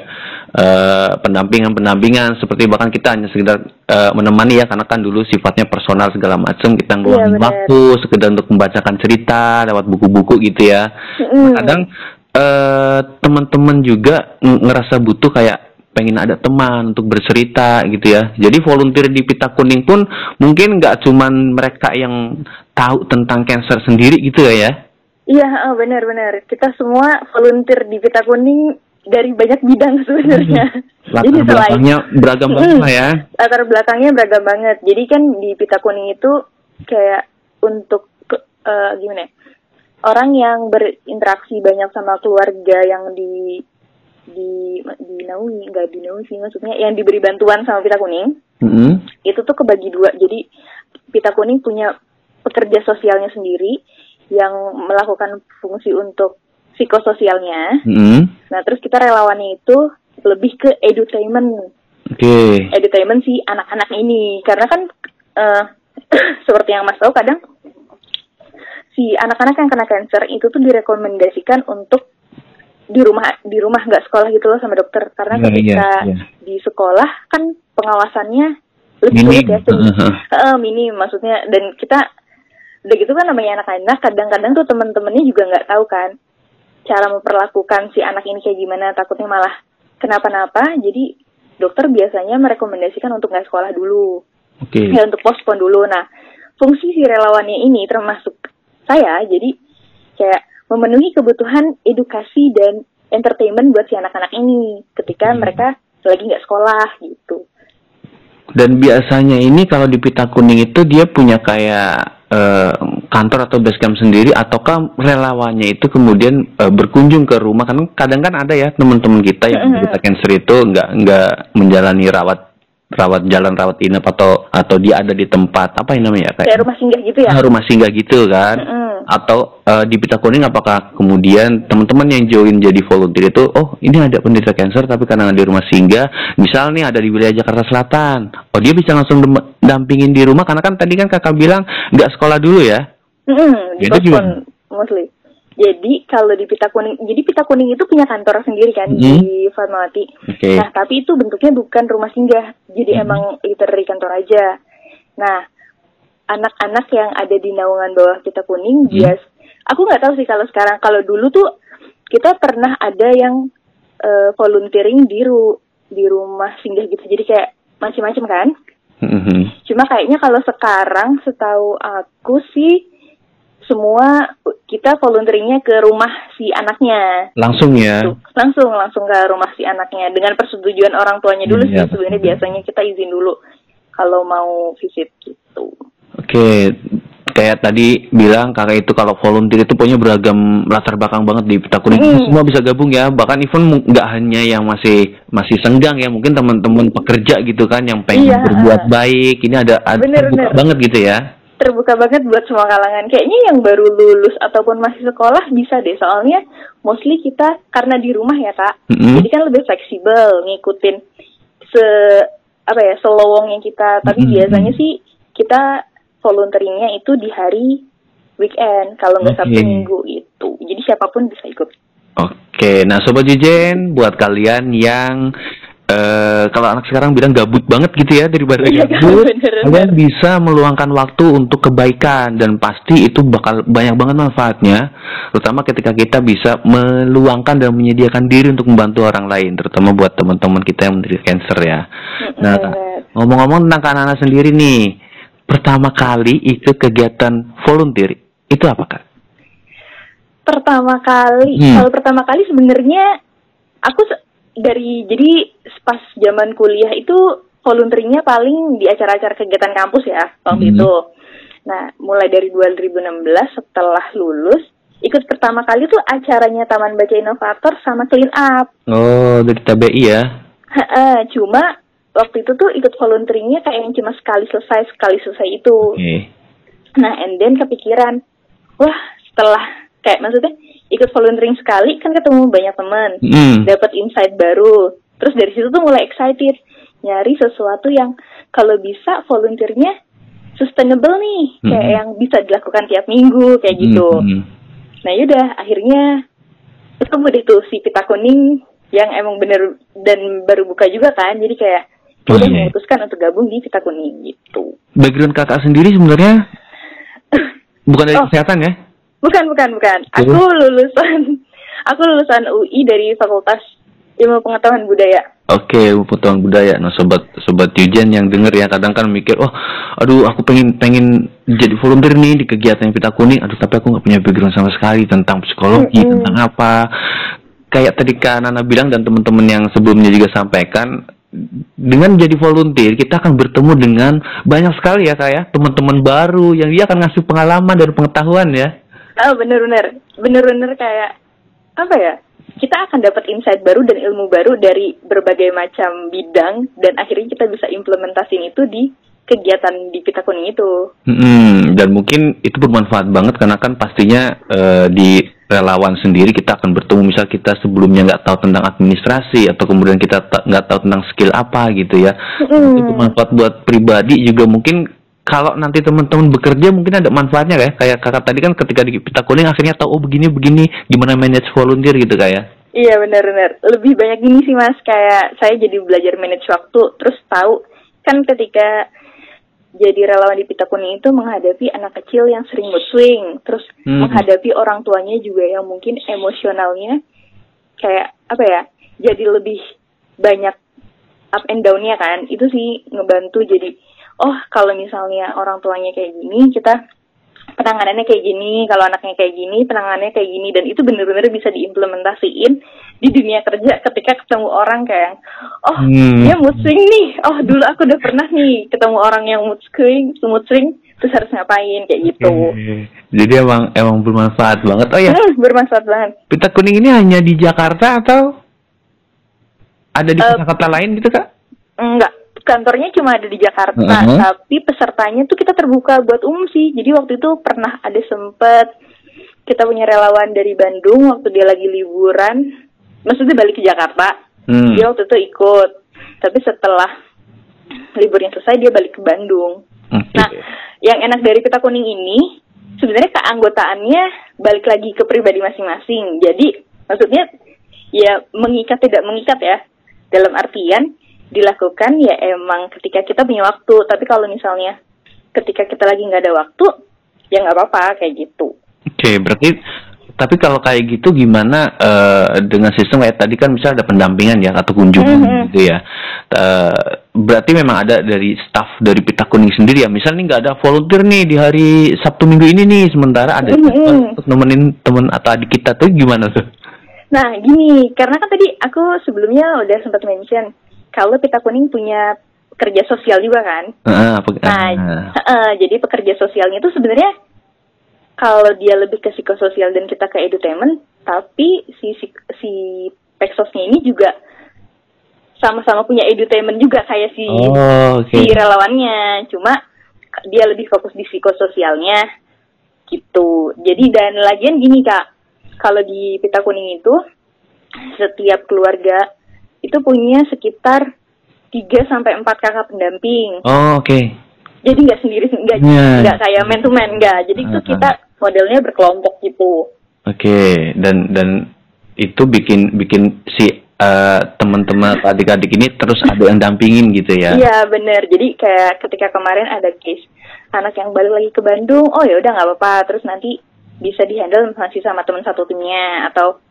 Speaker 3: eh, pendampingan-pendampingan seperti bahkan kita hanya sekedar eh, menemani ya karena kan dulu sifatnya personal segala macam kita ngeluangin
Speaker 4: benar.
Speaker 3: waktu sekedar untuk membacakan cerita lewat buku-buku gitu ya.
Speaker 4: Mm-mm.
Speaker 3: Kadang eh, teman-teman juga ng- ngerasa butuh kayak pengen ada teman untuk bercerita gitu ya. Jadi volunteer di Pita Kuning pun mungkin nggak cuman mereka yang tahu tentang cancer sendiri gitu ya ya.
Speaker 4: Iya, oh, benar-benar. Kita semua volunteer di Pita Kuning dari banyak bidang sebenarnya.
Speaker 3: Latar
Speaker 4: Jadi selain
Speaker 3: belakangnya beragam banget
Speaker 4: Mm.
Speaker 3: lah ya.
Speaker 4: latar belakangnya beragam banget. Jadi kan di Pita Kuning itu kayak untuk eh, gimana ya? Orang yang berinteraksi banyak sama keluarga yang di di di Naui, enggak di Naui sih maksudnya yang diberi bantuan sama Pita Kuning
Speaker 3: Mm-mm.
Speaker 4: itu tuh kebagi dua. Jadi Pita Kuning punya pekerja sosialnya sendiri yang melakukan fungsi untuk psikososialnya.
Speaker 3: Mm-mm.
Speaker 4: Nah, terus kita relawannya itu lebih ke edutainment
Speaker 3: Oke.
Speaker 4: edutainment si anak-anak ini karena kan eh, seperti yang Mas tahu kadang si anak-anak yang kena cancer itu tuh direkomendasikan untuk di rumah di rumah nggak sekolah gitu loh sama dokter karena
Speaker 3: Iya,
Speaker 4: ketika
Speaker 3: iya, iya.
Speaker 4: di sekolah kan pengawasannya lebih
Speaker 3: Minim.
Speaker 4: sulit ya Sim.
Speaker 3: Heeh.
Speaker 4: Heeh, minim maksudnya dan kita udah gitu kan namanya anak-anak kadang-kadang tuh teman-temannya juga nggak tahu kan cara memperlakukan si anak ini kayak gimana takutnya malah kenapa-napa jadi dokter biasanya merekomendasikan untuk nggak sekolah dulu
Speaker 3: Oke.
Speaker 4: ya untuk postpone dulu nah fungsi si relawannya ini termasuk saya jadi kayak memenuhi kebutuhan edukasi dan entertainment buat si anak-anak ini ketika
Speaker 3: Hmm.
Speaker 4: mereka lagi nggak sekolah gitu
Speaker 3: Dan biasanya ini kalau di Pita Kuning itu dia punya kayak eh, kantor atau base camp sendiri ataukah relawannya itu kemudian eh, berkunjung ke rumah kan kadang kan ada ya teman-teman kita yang
Speaker 4: Mm-mm.
Speaker 3: menderita cancer itu nggak nggak menjalani rawat rawat jalan rawat inap atau atau dia ada di tempat apa yang namanya
Speaker 4: kayak rumah singgah gitu ya
Speaker 3: Ah, rumah singgah gitu kan
Speaker 4: Mm-mm.
Speaker 3: atau eh, di pita kuning apakah kemudian teman-teman yang join jadi volunteer itu oh ini ada penderita cancer tapi karena di rumah singgah misal nih ada di wilayah Jakarta Selatan oh dia bisa langsung dampingin di rumah karena kan tadi kan kakak bilang nggak sekolah dulu ya
Speaker 4: Mm-mm, di
Speaker 3: Itu
Speaker 4: Boston mostly. Jadi kalau di Pita Kuning, jadi Pita Kuning itu punya kantor sendiri kan
Speaker 3: Hmm.
Speaker 4: di Fatmawati.
Speaker 3: oke
Speaker 4: Nah, tapi itu bentuknya bukan rumah singgah. Jadi
Speaker 3: Hmm.
Speaker 4: emang literally kantor aja. Nah, anak-anak yang ada di naungan bawah Pita Kuning,
Speaker 3: Hmm.
Speaker 4: bias. Aku nggak tahu sih kalau sekarang. Kalau dulu tuh kita pernah ada yang eh, volunteering di ru di rumah singgah gitu. Jadi kayak macam-macam kan.
Speaker 3: Mhm.
Speaker 4: Cuma kayaknya kalau sekarang setahu aku sih semua kita volunteeringnya ke rumah si anaknya.
Speaker 3: langsung ya
Speaker 4: Tuh, langsung langsung ke rumah si anaknya dengan persetujuan orang tuanya dulu
Speaker 3: Iya,
Speaker 4: sih sebenarnya biasanya kita izin dulu kalau mau visit gitu.
Speaker 3: Oke, kayak tadi bilang kakak itu kalau volunteer itu punya beragam latar belakang banget di pita kuning.
Speaker 4: Mm.
Speaker 3: Semua bisa gabung ya. Bahkan even nggak hanya yang masih masih senggang ya, mungkin teman-teman pekerja gitu kan yang pengen
Speaker 4: Iya.
Speaker 3: berbuat baik. Ini ada ada
Speaker 4: Bener, bener.
Speaker 3: banget gitu ya.
Speaker 4: Terbuka banget buat semua kalangan. Kayaknya yang baru lulus ataupun masih sekolah bisa deh soalnya mostly kita karena di rumah ya kak.
Speaker 3: Mm-mm.
Speaker 4: Jadi kan lebih fleksibel ngikutin se apa ya selowongnya kita. Tapi
Speaker 3: Mm-mm.
Speaker 4: biasanya sih kita volunteeringnya itu di hari weekend kalau nggak sabtu
Speaker 3: Oke.
Speaker 4: minggu itu. Jadi siapa pun bisa ikut.
Speaker 3: Oke, nah sobat Jejen, buat kalian yang eh kalau anak sekarang bilang gabut banget gitu ya daripada
Speaker 4: Iya,
Speaker 3: gabut,
Speaker 4: bener,
Speaker 3: kalian bisa meluangkan waktu untuk kebaikan dan pasti itu bakal banyak banget manfaatnya, terutama ketika kita bisa meluangkan dan menyediakan diri untuk membantu orang lain, terutama buat teman-teman kita yang menderita cancer ya. Nah, ngomong-ngomong tentang Kak Nana sendiri nih, pertama kali ikut kegiatan volunteer itu apa kak?
Speaker 4: pertama kali
Speaker 3: Hmm.
Speaker 4: kalau pertama kali sebenarnya aku se- dari jadi pas zaman kuliah itu volunteeringnya paling di acara-acara kegiatan kampus ya waktu
Speaker 3: Hmm.
Speaker 4: itu nah mulai dari 2016 setelah lulus ikut pertama kali tuh acaranya Taman Baca Inovator sama Clean Up
Speaker 3: Oh, dari TBI ya?
Speaker 4: Heeh, cuma waktu itu tuh ikut volunteeringnya kayak yang cuma sekali selesai sekali selesai itu
Speaker 3: Oke.
Speaker 4: Nah, and then kepikiran, wah setelah kayak maksudnya ikut volunteering sekali kan ketemu banyak teman,
Speaker 3: Hmm.
Speaker 4: dapat insight baru. Terus dari situ tuh mulai excited nyari sesuatu yang kalau bisa volunteernya sustainable nih, kayak
Speaker 3: Mhm.
Speaker 4: yang bisa dilakukan tiap minggu kayak gitu.
Speaker 3: Hmm.
Speaker 4: Nah, yaudah akhirnya ketemu deh tuh si pita kuning yang emang bener dan baru buka juga kan, jadi kayak
Speaker 3: Oh,
Speaker 4: udah
Speaker 3: iya.
Speaker 4: memutuskan untuk gabung di pita kuning gitu.
Speaker 3: Background kakak sendiri sebenarnya bukan dari
Speaker 4: Oh.
Speaker 3: kesehatan ya?
Speaker 4: Bukan, bukan, bukan. Aku lulusan aku lulusan UI dari Fakultas Ilmu Pengetahuan Budaya.
Speaker 3: Oke, pengetahuan budaya. Nah, sobat sobat Yujen yang denger ya kadang kan mikir, oh, aduh, aku pengen pengen jadi volunteer nih di kegiatan pita kuning. Aduh, tapi aku nggak punya background sama sekali tentang psikologi,
Speaker 4: Mm-mm.
Speaker 3: tentang apa. Kayak tadi Kak Nana bilang dan teman-teman yang sebelumnya juga sampaikan, dengan jadi volunteer kita akan bertemu dengan banyak sekali ya kak ya teman-teman baru yang dia akan ngasih pengalaman dan pengetahuan ya.
Speaker 4: Oh, bener-bener. Bener-bener kayak, apa ya, kita akan dapat insight baru dan ilmu baru dari berbagai macam bidang, dan akhirnya kita bisa implementasiin itu di kegiatan di Pita Kuning itu.
Speaker 3: Hmm, dan mungkin itu bermanfaat banget karena kan pastinya eh, di relawan sendiri kita akan bertemu misal kita sebelumnya nggak tahu tentang administrasi atau kemudian kita ta- nggak tahu tentang skill apa gitu ya.
Speaker 4: Mm.
Speaker 3: Itu bermanfaat buat pribadi juga mungkin kalau nanti teman-teman bekerja mungkin ada manfaatnya kayak kayak kakak tadi kan ketika di pita kuning akhirnya tahu oh begini begini gimana manage volunteer gitu kayak.
Speaker 4: Iya benar-benar. Lebih banyak gini sih mas, kayak saya jadi belajar manage waktu, terus tahu kan ketika jadi relawan di Pita Kuning itu menghadapi anak kecil yang sering mood swing, terus
Speaker 3: Hmm.
Speaker 4: menghadapi orang tuanya juga yang mungkin emosionalnya kayak apa ya, jadi lebih banyak up and down-nya kan. Itu sih ngebantu jadi oh kalau misalnya orang tuanya kayak gini, kita penanganannya kayak gini, kalau anaknya kayak gini, penanganannya kayak gini, dan itu bener-bener bisa diimplementasiin di dunia kerja ketika ketemu orang kayak, oh
Speaker 3: Hmm.
Speaker 4: dia mood swing nih, oh dulu aku udah pernah nih ketemu orang yang mood swing, mood swing, terus harus ngapain kayak gitu.
Speaker 3: Jadi emang emang bermanfaat banget. Oh ya,
Speaker 4: Hmm, bermanfaat banget.
Speaker 3: pita kuning ini hanya di Jakarta atau ada di
Speaker 4: Eh,
Speaker 3: kota-kota lain gitu kak?
Speaker 4: Enggak, kantornya cuma ada di Jakarta,
Speaker 3: Mhm.
Speaker 4: tapi pesertanya tuh kita terbuka buat umum sih. Jadi waktu itu pernah ada sempet kita punya relawan dari Bandung waktu dia lagi liburan, maksudnya balik ke Jakarta.
Speaker 3: Hmm.
Speaker 4: Dia waktu itu ikut, tapi setelah liburnya selesai dia balik ke Bandung.
Speaker 3: Oke.
Speaker 4: Nah, yang enak dari pita kuning ini sebenarnya keanggotaannya balik lagi ke pribadi masing-masing. Jadi maksudnya ya mengikat tidak mengikat ya. Dalam artian dilakukan ya emang ketika kita punya waktu. Tapi kalau misalnya ketika kita lagi nggak ada waktu ya nggak apa-apa kayak gitu.
Speaker 3: Oke, berarti tapi kalau kayak gitu gimana eh, dengan sistem kayak tadi kan misalnya ada pendampingan ya atau kunjungan
Speaker 4: Mhm.
Speaker 3: gitu ya. Eh, berarti memang ada dari staff dari Pita Kuning sendiri ya. Misalnya nggak ada volunteer nih di hari Sabtu Minggu ini nih, sementara ada
Speaker 4: Mhm.
Speaker 3: untuk nemenin temen atau adik kita tuh gimana tuh?
Speaker 4: Nah gini, karena kan tadi aku sebelumnya udah sempat mention kalau pita kuning punya kerja sosial juga kan.
Speaker 3: Apa-
Speaker 4: Nah,
Speaker 3: ah.
Speaker 4: eh, jadi pekerja sosialnya itu sebenarnya kalau dia lebih ke psikososial dan kita ke edutainment, tapi si si, si Pexosnya ini juga sama-sama punya edutainment juga kayak si
Speaker 3: Oh, oke.
Speaker 4: si relawannya. Cuma dia lebih fokus di psikososialnya gitu. Jadi dan lagian gini kak, kalau di pita kuning itu setiap keluarga itu punya sekitar 3 sampai 4 kakak pendamping
Speaker 3: Oh, oke.
Speaker 4: jadi nggak sendiri nggak
Speaker 3: Iya.
Speaker 4: nggak kayak man to man nggak jadi itu
Speaker 3: Ah,
Speaker 4: kita modelnya berkelompok gitu
Speaker 3: Oke, dan dan itu bikin bikin si eh, teman-teman adik-adik ini terus ada yang dampingin gitu ya.
Speaker 4: iya bener jadi kayak ketika kemarin ada case anak yang balik lagi ke Bandung oh ya udah nggak apa-apa terus nanti bisa dihandle masih sama teman satu timnya atau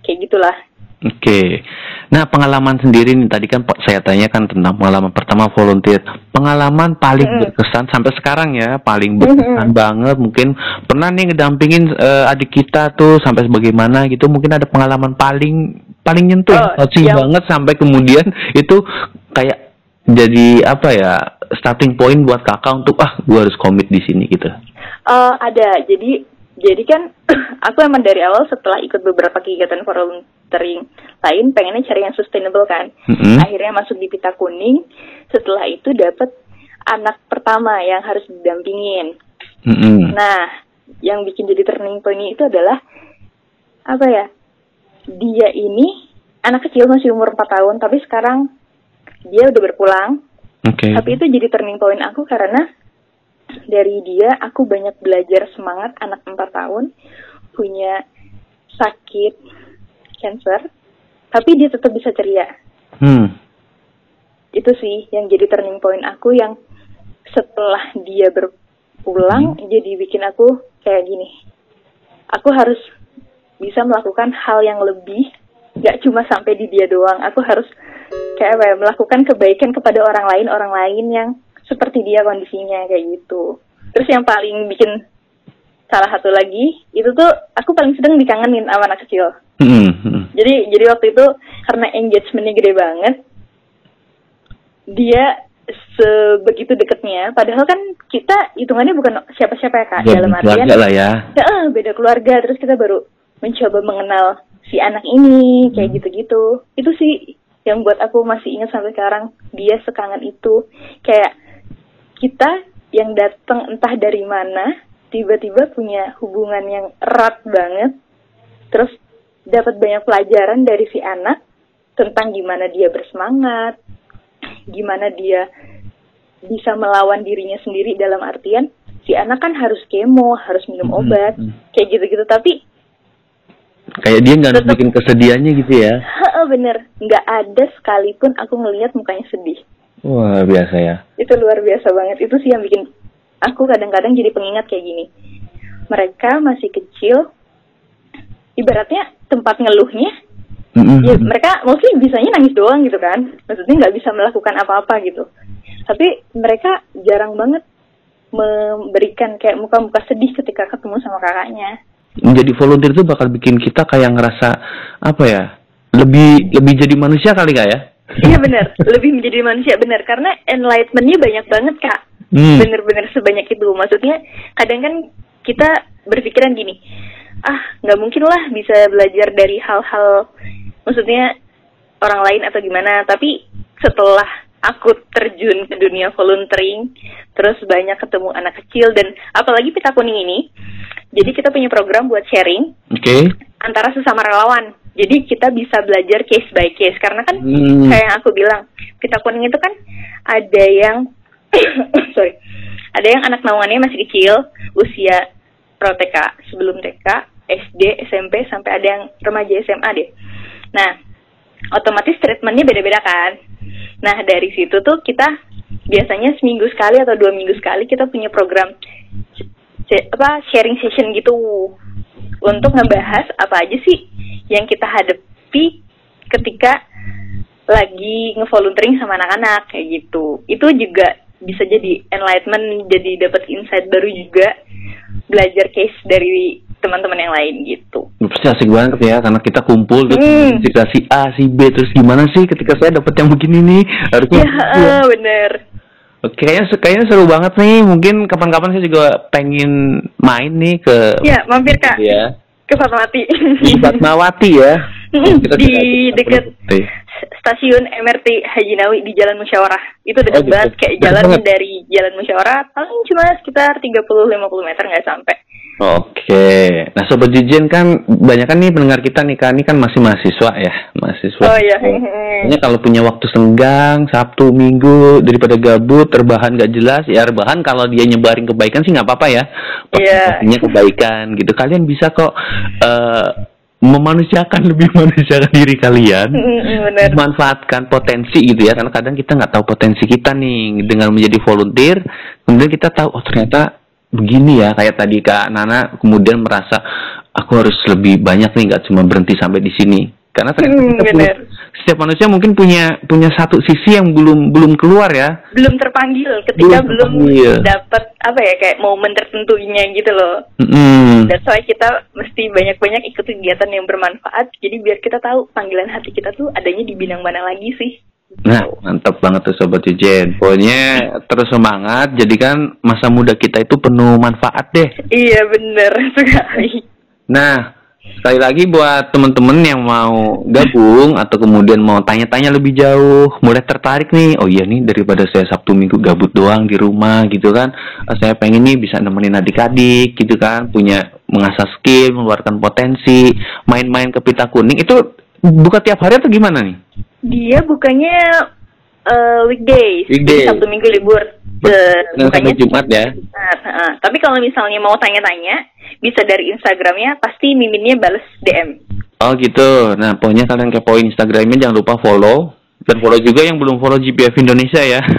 Speaker 4: kayak gitulah
Speaker 3: Oke. Nah, pengalaman sendiri nih tadi kan saya tanyakan tentang pengalaman pertama volunteer. Pengalaman paling berkesan sampai sekarang ya, paling berkesan banget. Mungkin pernah nih ngedampingin eh, adik kita tuh sampai sebagaimana gitu. Mungkin ada pengalaman paling paling nyentuh,
Speaker 4: Oh,
Speaker 3: touching
Speaker 4: yang-
Speaker 3: banget sampai kemudian itu kayak jadi apa ya starting point buat kakak untuk ah gua harus komit di sini gitu.
Speaker 4: Eh, ada jadi jadi kan aku emang dari awal setelah ikut beberapa kegiatan volunteering lain pengennya cari yang sustainable kan
Speaker 3: Mm-mm.
Speaker 4: akhirnya masuk di pita kuning setelah itu dapat anak pertama yang harus didampingin
Speaker 3: Mm-mm.
Speaker 4: nah yang bikin jadi turning point itu adalah apa ya dia ini anak kecil masih umur 4 tahun tapi sekarang dia udah berpulang
Speaker 3: Oke.
Speaker 4: tapi itu jadi turning point aku karena dari dia aku banyak belajar semangat anak 4 tahun punya sakit cancer tapi dia tetap bisa ceria.
Speaker 3: Hmm.
Speaker 4: itu sih yang jadi turning point aku yang setelah dia berpulang jadi bikin aku kayak gini. Aku harus bisa melakukan hal yang lebih gak cuma sampai di dia doang. Aku harus kayak apa ya, melakukan kebaikan kepada orang lain orang lain yang seperti dia kondisinya kayak gitu terus yang paling bikin salah satu lagi itu tuh aku paling sedang dikangenin sama anak kecil.
Speaker 3: Mm-mm.
Speaker 4: jadi jadi waktu itu karena engagementnya gede banget, dia sebegitu deketnya. Padahal kan kita hitungannya bukan siapa-siapa ya kak.
Speaker 3: Jadi
Speaker 4: Dalam artian
Speaker 3: lah ya.
Speaker 4: ya, eh, beda keluarga. Terus kita baru mencoba mengenal si anak ini kayak gitu-gitu. Itu sih yang buat aku masih ingat sampai sekarang. Dia sekangen itu. Kayak kita yang datang entah dari mana tiba-tiba punya hubungan yang erat banget terus dapat banyak pelajaran dari si anak tentang gimana dia bersemangat, gimana dia bisa melawan dirinya sendiri dalam artian si anak kan harus kemo, harus minum
Speaker 3: Mhm,
Speaker 4: obat,
Speaker 3: mhm.
Speaker 4: kayak gitu-gitu. Tapi
Speaker 3: Kayak dia nggak harus bikin kesedihannya gitu ya.
Speaker 4: heeh, bener, nggak ada sekalipun aku ngelihat mukanya sedih.
Speaker 3: Wah biasa ya.
Speaker 4: Itu luar biasa banget. Itu sih yang bikin aku kadang-kadang jadi pengingat kayak gini. Mereka masih kecil, ibaratnya tempat ngeluhnya
Speaker 3: Mm-mm.
Speaker 4: ya mereka mostly bisanya nangis doang gitu kan maksudnya nggak bisa melakukan apa-apa gitu tapi mereka jarang banget memberikan kayak muka-muka sedih ketika ketemu sama kakaknya
Speaker 3: Menjadi volunteer itu bakal bikin kita kayak ngerasa apa ya? Lebih lebih jadi manusia kali nggak ya?
Speaker 4: Iya benar lebih menjadi manusia benar karena enlightenmentnya banyak banget kak
Speaker 3: Hmm.
Speaker 4: bener-bener sebanyak itu maksudnya kadang kan kita berpikiran gini ah nggak mungkin lah bisa belajar dari hal-hal maksudnya orang lain atau gimana tapi setelah aku terjun ke dunia volunteering, terus banyak ketemu anak kecil dan apalagi pita kuning ini. Jadi kita punya program buat sharing
Speaker 3: Oke. Okay.
Speaker 4: antara sesama relawan. Jadi kita bisa belajar case by case karena kan
Speaker 3: Hmm.
Speaker 4: kayak yang aku bilang, pita kuning itu kan ada yang sorry, ada yang anak naungannya masih kecil, usia pro TK, sebelum TK, SD, SMP sampai ada yang remaja SMA deh. Nah, otomatis treatmentnya beda-beda kan. Nah dari situ tuh kita biasanya seminggu sekali atau dua minggu sekali kita punya program apa sharing session gitu untuk ngebahas apa aja sih yang kita hadapi ketika lagi ngevolunteering sama anak-anak kayak gitu. Itu juga bisa jadi enlightenment, jadi dapat insight baru juga belajar case dari teman-teman yang lain gitu.
Speaker 3: Pasti asik banget ya karena kita kumpul terus
Speaker 4: Hmm.
Speaker 3: cerita si A, si B terus gimana sih ketika saya dapat yang begini nih harusnya
Speaker 4: Ya,
Speaker 3: ya.
Speaker 4: bener.
Speaker 3: Oke, kayaknya kayaknya seru banget nih. Mungkin kapan-kapan saya juga pengen main nih ke
Speaker 4: Ya, mampir kak
Speaker 3: ya.
Speaker 4: ke Fatmawati.
Speaker 3: Di Fatmawati ya. Kita
Speaker 4: di deket stasiun MRT Haji Nawi di Jalan Musyawarah. Itu
Speaker 3: Oh,
Speaker 4: dekat
Speaker 3: gitu.
Speaker 4: banget kayak jalan dari Jalan Musyawarah paling cuma sekitar 30-50 meter nggak sampai.
Speaker 3: Oke. Nah, sobat Jijen kan banyak kan nih pendengar kita nih kan ini kan masih mahasiswa ya, mahasiswa.
Speaker 4: Oh iya.
Speaker 3: Makanya kalau punya waktu senggang, Sabtu, Minggu, daripada gabut, terbahan gak jelas, ya rebahan kalau dia nyebarin kebaikan sih nggak apa-apa ya.
Speaker 4: Iya.
Speaker 3: Pastinya kebaikan gitu. Kalian bisa kok eh, memanusiakan lebih manusiakan diri kalian.
Speaker 4: Mm, Bener.
Speaker 3: Manfaatkan potensi gitu ya, karena kadang kita nggak tahu potensi kita nih dengan menjadi volunteer. Kemudian kita tahu, oh ternyata begini ya, kayak tadi Kak Nana kemudian merasa aku harus lebih banyak nih, nggak cuma berhenti sampai di sini. Karena ternyata
Speaker 4: Hmm,
Speaker 3: kita punya- setiap manusia mungkin punya punya satu sisi yang belum belum keluar ya.
Speaker 4: Belum terpanggil ketika
Speaker 3: Belum
Speaker 4: belum dapat apa ya kayak momen tertentunya gitu loh.
Speaker 3: Mm-mm.
Speaker 4: That's why kita mesti banyak-banyak ikut kegiatan yang bermanfaat. Jadi biar kita tahu panggilan hati kita tuh adanya di bidang mana lagi sih.
Speaker 3: Nah, mantap banget tuh Sobat Yujen. Pokoknya terus semangat, jadikan masa muda kita itu penuh manfaat deh.
Speaker 4: Iya bener sekali.
Speaker 3: Nah, sekali lagi buat temen-temen yang mau gabung atau kemudian mau tanya-tanya lebih jauh, mulai tertarik nih, oh iya nih daripada saya Sabtu Minggu gabut doang di rumah gitu kan, eh, saya pengen nih bisa nemenin adik-adik gitu kan, punya mengasah skill, mengeluarkan potensi, main-main ke pita kuning, itu buka tiap hari atau gimana nih?
Speaker 4: Dia bukannya eh, weekdays,
Speaker 3: Weekdays.
Speaker 4: Sabtu Minggu libur. Eh,
Speaker 3: Senin sampai Jumat ya?
Speaker 4: Jumat, heeh. Tapi kalau misalnya mau tanya-tanya, bisa dari Instagramnya, pasti miminnya bales DM.
Speaker 3: Oh gitu. Nah, pokoknya kalian kepoin Instagramnya jangan lupa follow dan follow juga yang belum follow GPF Indonesia ya.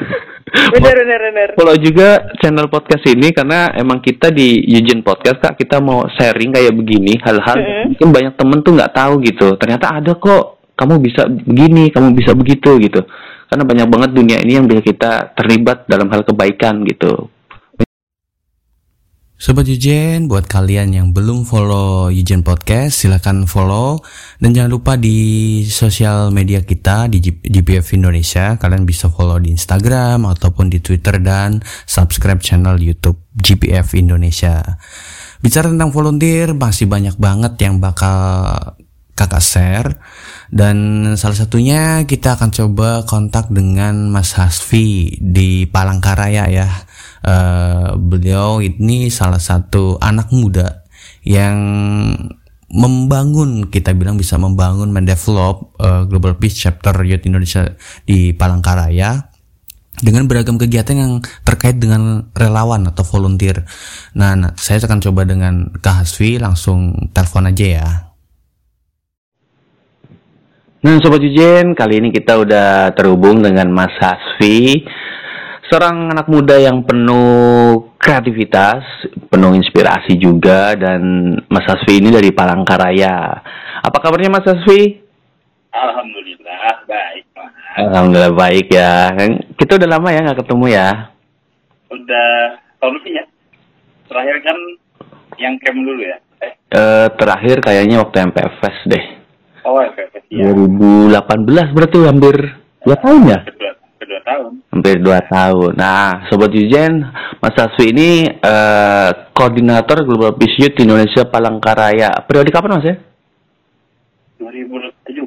Speaker 4: Bener, bener, bener.
Speaker 3: follow juga channel podcast ini karena emang kita di Eugene Podcast kak kita mau sharing kayak begini hal-hal
Speaker 4: Mm-hmm.
Speaker 3: mungkin banyak temen tuh nggak tahu gitu. Ternyata ada kok kamu bisa begini, kamu bisa begitu gitu. Karena banyak banget dunia ini yang bisa kita terlibat dalam hal kebaikan gitu. Sobat Yujen, buat kalian yang belum follow Yujen Podcast, silahkan follow. Dan jangan lupa di sosial media kita di GPF Indonesia, kalian bisa follow di Instagram ataupun di Twitter dan subscribe channel YouTube GPF Indonesia. Bicara tentang volunteer, masih banyak banget yang bakal kakak share dan salah satunya kita akan coba kontak dengan Mas Hasfi di Palangkaraya ya Eh, beliau ini salah satu anak muda yang membangun kita bilang bisa membangun mendevelop eh, Global Peace Chapter Youth Indonesia di Palangkaraya dengan beragam kegiatan yang terkait dengan relawan atau volunteer. Nah, nah, saya akan coba dengan Kak Hasfi langsung telepon aja ya. Nah, Sobat Jujen, kali ini kita udah terhubung dengan Mas Hasfi, seorang anak muda yang penuh kreativitas, penuh inspirasi juga, dan Mas Hasfi ini dari Palangkaraya. Apa kabarnya Mas Hasfi?
Speaker 5: Alhamdulillah baik Mas.
Speaker 3: Alhamdulillah baik ya. Kita udah lama ya nggak ketemu ya.
Speaker 5: Udah tahun lebih ya. Terakhir kan yang camp dulu ya. Eh,
Speaker 3: Eh, terakhir kayaknya waktu MPFS deh.
Speaker 5: oh
Speaker 3: Iya.
Speaker 5: ya.
Speaker 3: 2018 berarti hampir dua tahun ya?
Speaker 5: Tahun.
Speaker 3: Hampir dua tahun. Nah, Sobat Yujen, Mas Hasfi ini eh, koordinator Global Peace Youth Indonesia Palangkaraya. Periode kapan Mas ya?
Speaker 5: 2017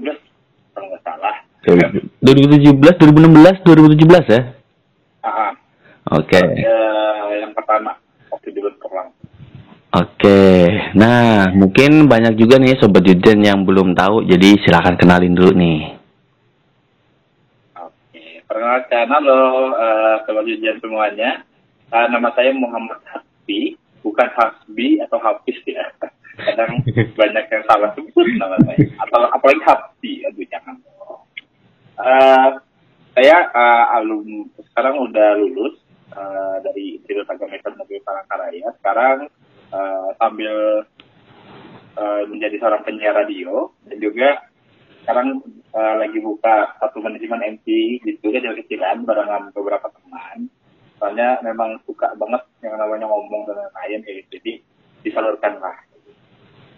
Speaker 5: kalau nggak salah.
Speaker 3: 2017, 2016, 2017 ya?
Speaker 5: Ah,
Speaker 3: Oke.
Speaker 5: ya, yang pertama waktu langsung.
Speaker 3: Oke. Nah, mungkin banyak juga nih sobat Jujen yang belum tahu, jadi silakan kenalin dulu nih.
Speaker 5: Perkenalkan halo uh, sobat ujian semuanya. Eh, nama saya Muhammad Hasbi, bukan Hasbi atau Hafiz ya. Kadang banyak yang salah sebut nama saya. Atau apalagi Hasbi, aduh jangan. Eh, saya eh, alum sekarang udah lulus eh, dari Institut Agama Islam Negeri Palangkaraya. Sekarang eh, sambil eh, menjadi seorang penyiar radio dan juga sekarang eh, lagi buka satu manajemen MC di juga dari kecilan barengan beberapa teman. Soalnya memang suka banget yang namanya ngomong dan lain-lain kayak gitu. Jadi disalurkan lah.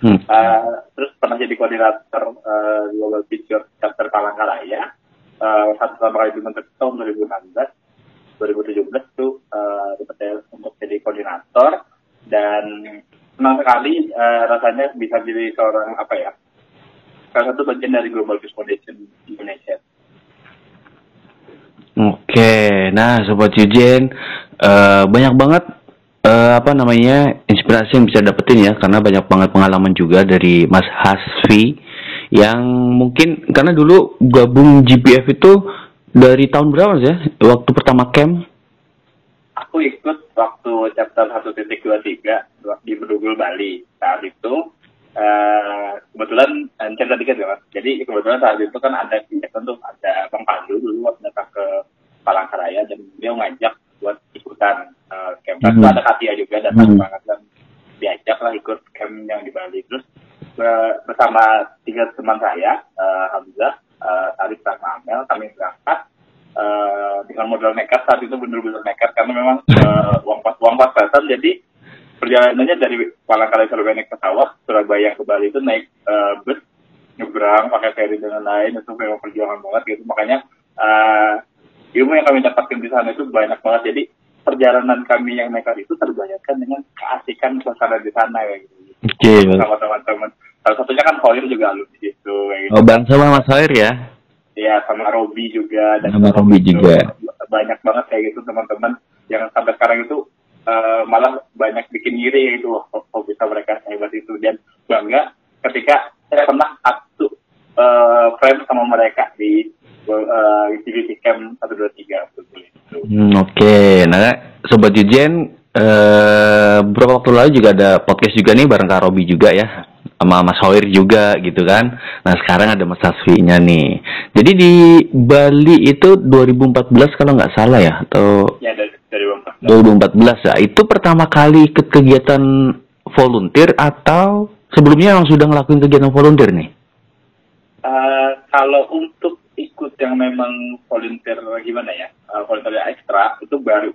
Speaker 3: Hmm.
Speaker 5: Eh, terus pernah jadi koordinator eh, Global Picture Chapter Palangkaraya. Eh, satu sama kali dibentuk tahun 2016. 2017 tuh eh, dipercaya untuk jadi koordinator dan senang sekali eh, rasanya bisa jadi seorang apa ya salah satu bagian dari Global Peace Foundation Indonesia.
Speaker 3: Oke, nah sobat Yujen, eh, banyak banget eh, apa namanya inspirasi yang bisa dapetin ya, karena banyak banget pengalaman juga dari Mas Hasfi yang mungkin karena dulu gabung GPF itu dari tahun berapa sih ya? Waktu pertama camp?
Speaker 5: Aku ikut waktu chapter 1.23 di Bedugul Bali. Saat itu eh, kebetulan eh, cerita dikit ya mas. Jadi kebetulan saat itu kan ada kegiatan tuh ada Bang Pandu dulu datang ke Palangkaraya dan dia ngajak buat ikutan eh, camp. Dan
Speaker 3: Hmm.
Speaker 5: ada Katia juga datang
Speaker 3: Hmm.
Speaker 5: banget dan diajak lah ikut camp yang di Bali. Terus be- bersama tiga teman saya, eh, Hamzah, eh, Arif sama Amel, kami berangkat eh, dengan modal nekat saat itu benar-benar nekat karena memang eh, uang pas uang pas-pasan jadi perjalanannya dari Palangkaraya Surabaya naik pesawat Surabaya ke Bali itu naik eh, bus nyebrang pakai ferry dan lain-lain itu memang perjuangan banget gitu. Makanya eh, ilmu yang kami dapatkan di sana itu banyak banget. Jadi perjalanan kami yang nekat itu terbayarkan dengan keasikan suasana di sana kayak gitu.
Speaker 3: Oke.
Speaker 5: sama teman-teman. Salah satunya kan Khoir juga alumni di situ gitu.
Speaker 3: Oh, Bang sama Mas Hoir ya?
Speaker 5: ya sama Robi juga. Dan
Speaker 3: Sama Robi juga.
Speaker 5: banyak banget kayak gitu teman-teman. Yang sampai sekarang itu eh, malah banyak bikin iri gitu kok, bisa mereka hebat itu dan bangga ketika saya pernah satu eh, frame sama mereka di uh, TVC Camp 123 betul itu.
Speaker 3: Hmm, Oke, nah sobat Yujen, eh beberapa waktu lalu juga ada podcast juga nih bareng Kak Robi juga ya, sama Mas Hoir juga gitu kan. Nah sekarang ada Mas Hasfi-nya nih. Jadi di Bali itu 2014 kalau nggak salah ya, atau
Speaker 5: Ya dari dari
Speaker 3: 2014 ya. Itu pertama kali ikut kegiatan volunteer atau sebelumnya yang sudah ngelakuin kegiatan volunteer nih?
Speaker 5: Eh, kalau untuk ikut yang memang volunteer gimana ya, eh, volunteer ekstra itu baru.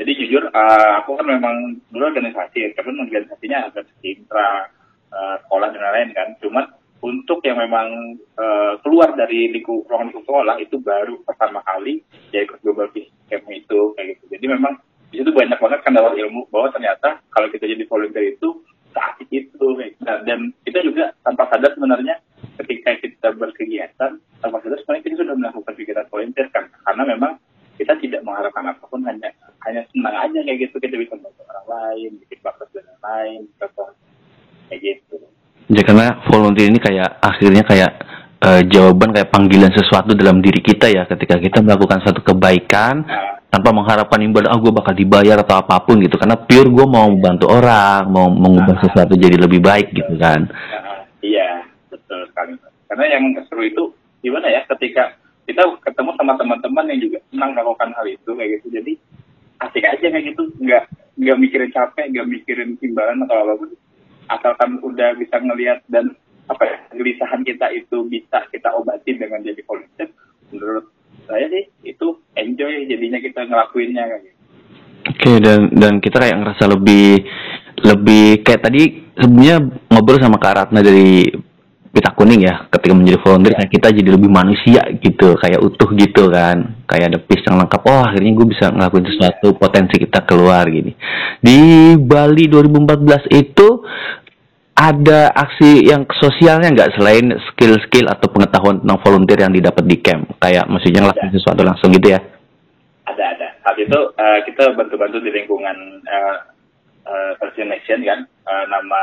Speaker 5: Jadi jujur, eh, aku kan memang dulu organisasi, ya, tapi organisasinya agak intra eh, sekolah dan lain-lain kan. Cuman untuk yang memang eh, keluar dari lingkup ruang lingkup sekolah itu baru pertama kali ya ikut global peace camp itu kayak gitu. Jadi memang di situ banyak banget kan dapat ilmu bahwa ternyata kalau kita jadi volunteer itu seasik itu. Nah, dan kita juga tanpa sadar sebenarnya ketika kita berkegiatan tanpa sadar sebenarnya kita sudah melakukan kegiatan volunteer kan. Karena memang kita tidak mengharapkan apa pun hanya hanya senang aja kayak gitu. Kita bisa membantu orang lain bikin bakat dan lain contoh kayak gitu.
Speaker 3: Ya karena volunteer ini kayak akhirnya kayak eh, jawaban kayak panggilan sesuatu dalam diri kita ya. Ketika kita melakukan satu kebaikan
Speaker 5: nah,
Speaker 3: tanpa mengharapkan imbal ah gue bakal dibayar atau apa pun gitu. Karena pure gue mau membantu orang mau mengubah sesuatu jadi lebih baik gitu kan.
Speaker 5: Iya betul sekali. Karena yang seru itu gimana ya ketika kita ketemu sama teman-teman yang juga senang melakukan hal itu kayak gitu. Jadi asik aja kayak gitu. Nggak nggak mikirin capek nggak mikirin imbalan atau apa pun. Asalkan udah bisa ngelihat dan apa ya kegelisahan kita itu bisa kita obati dengan jadi volunteer menurut saya sih itu enjoy jadinya kita ngelakuinnya kayak gitu.
Speaker 3: oke dan dan kita kayak ngerasa lebih lebih kayak tadi sebenarnya ngobrol sama Kak Ratna dari pita kuning ya ketika menjadi volunteer kayak kita jadi lebih manusia gitu kayak utuh gitu kan kayak ada piece yang lengkap oh akhirnya gue bisa ngelakuin sesuatu potensi kita keluar gini di Bali 2014 itu ada aksi yang sosialnya nggak selain skill-skill atau pengetahuan tentang volunteer yang didapat di camp? Kayak maksudnya ngelakuin sesuatu langsung gitu ya?
Speaker 5: Ada ada. Saat itu uh, kita bantu-bantu di lingkungan uh, uh, First Nation kan, uh, nama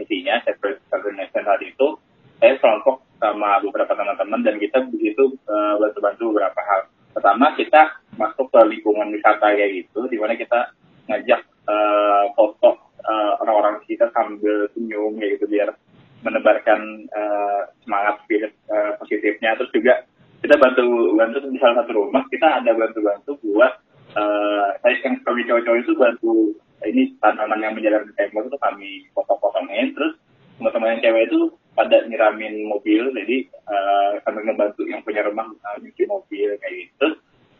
Speaker 5: sisinya First Nation saat itu saya kelompok sama beberapa teman-teman dan kita begitu uh, bantu-bantu beberapa hal. Pertama kita masuk ke lingkungan wisata kayak gitu, di mana kita ngajak uh, foto uh, orang-orang kita sambil senyum kayak gitu biar menebarkan uh, semangat spirit uh, positifnya. Terus juga kita bantu bantu di salah satu rumah kita ada bantu-bantu buat uh, yang kami cowok-cowok itu bantu ini tanaman yang menjalar di tembok itu kami potong-potongin terus teman-teman yang cewek itu pada nyiramin mobil jadi uh, kami ngebantu yang punya rumah uh, nyuci mobil kayak gitu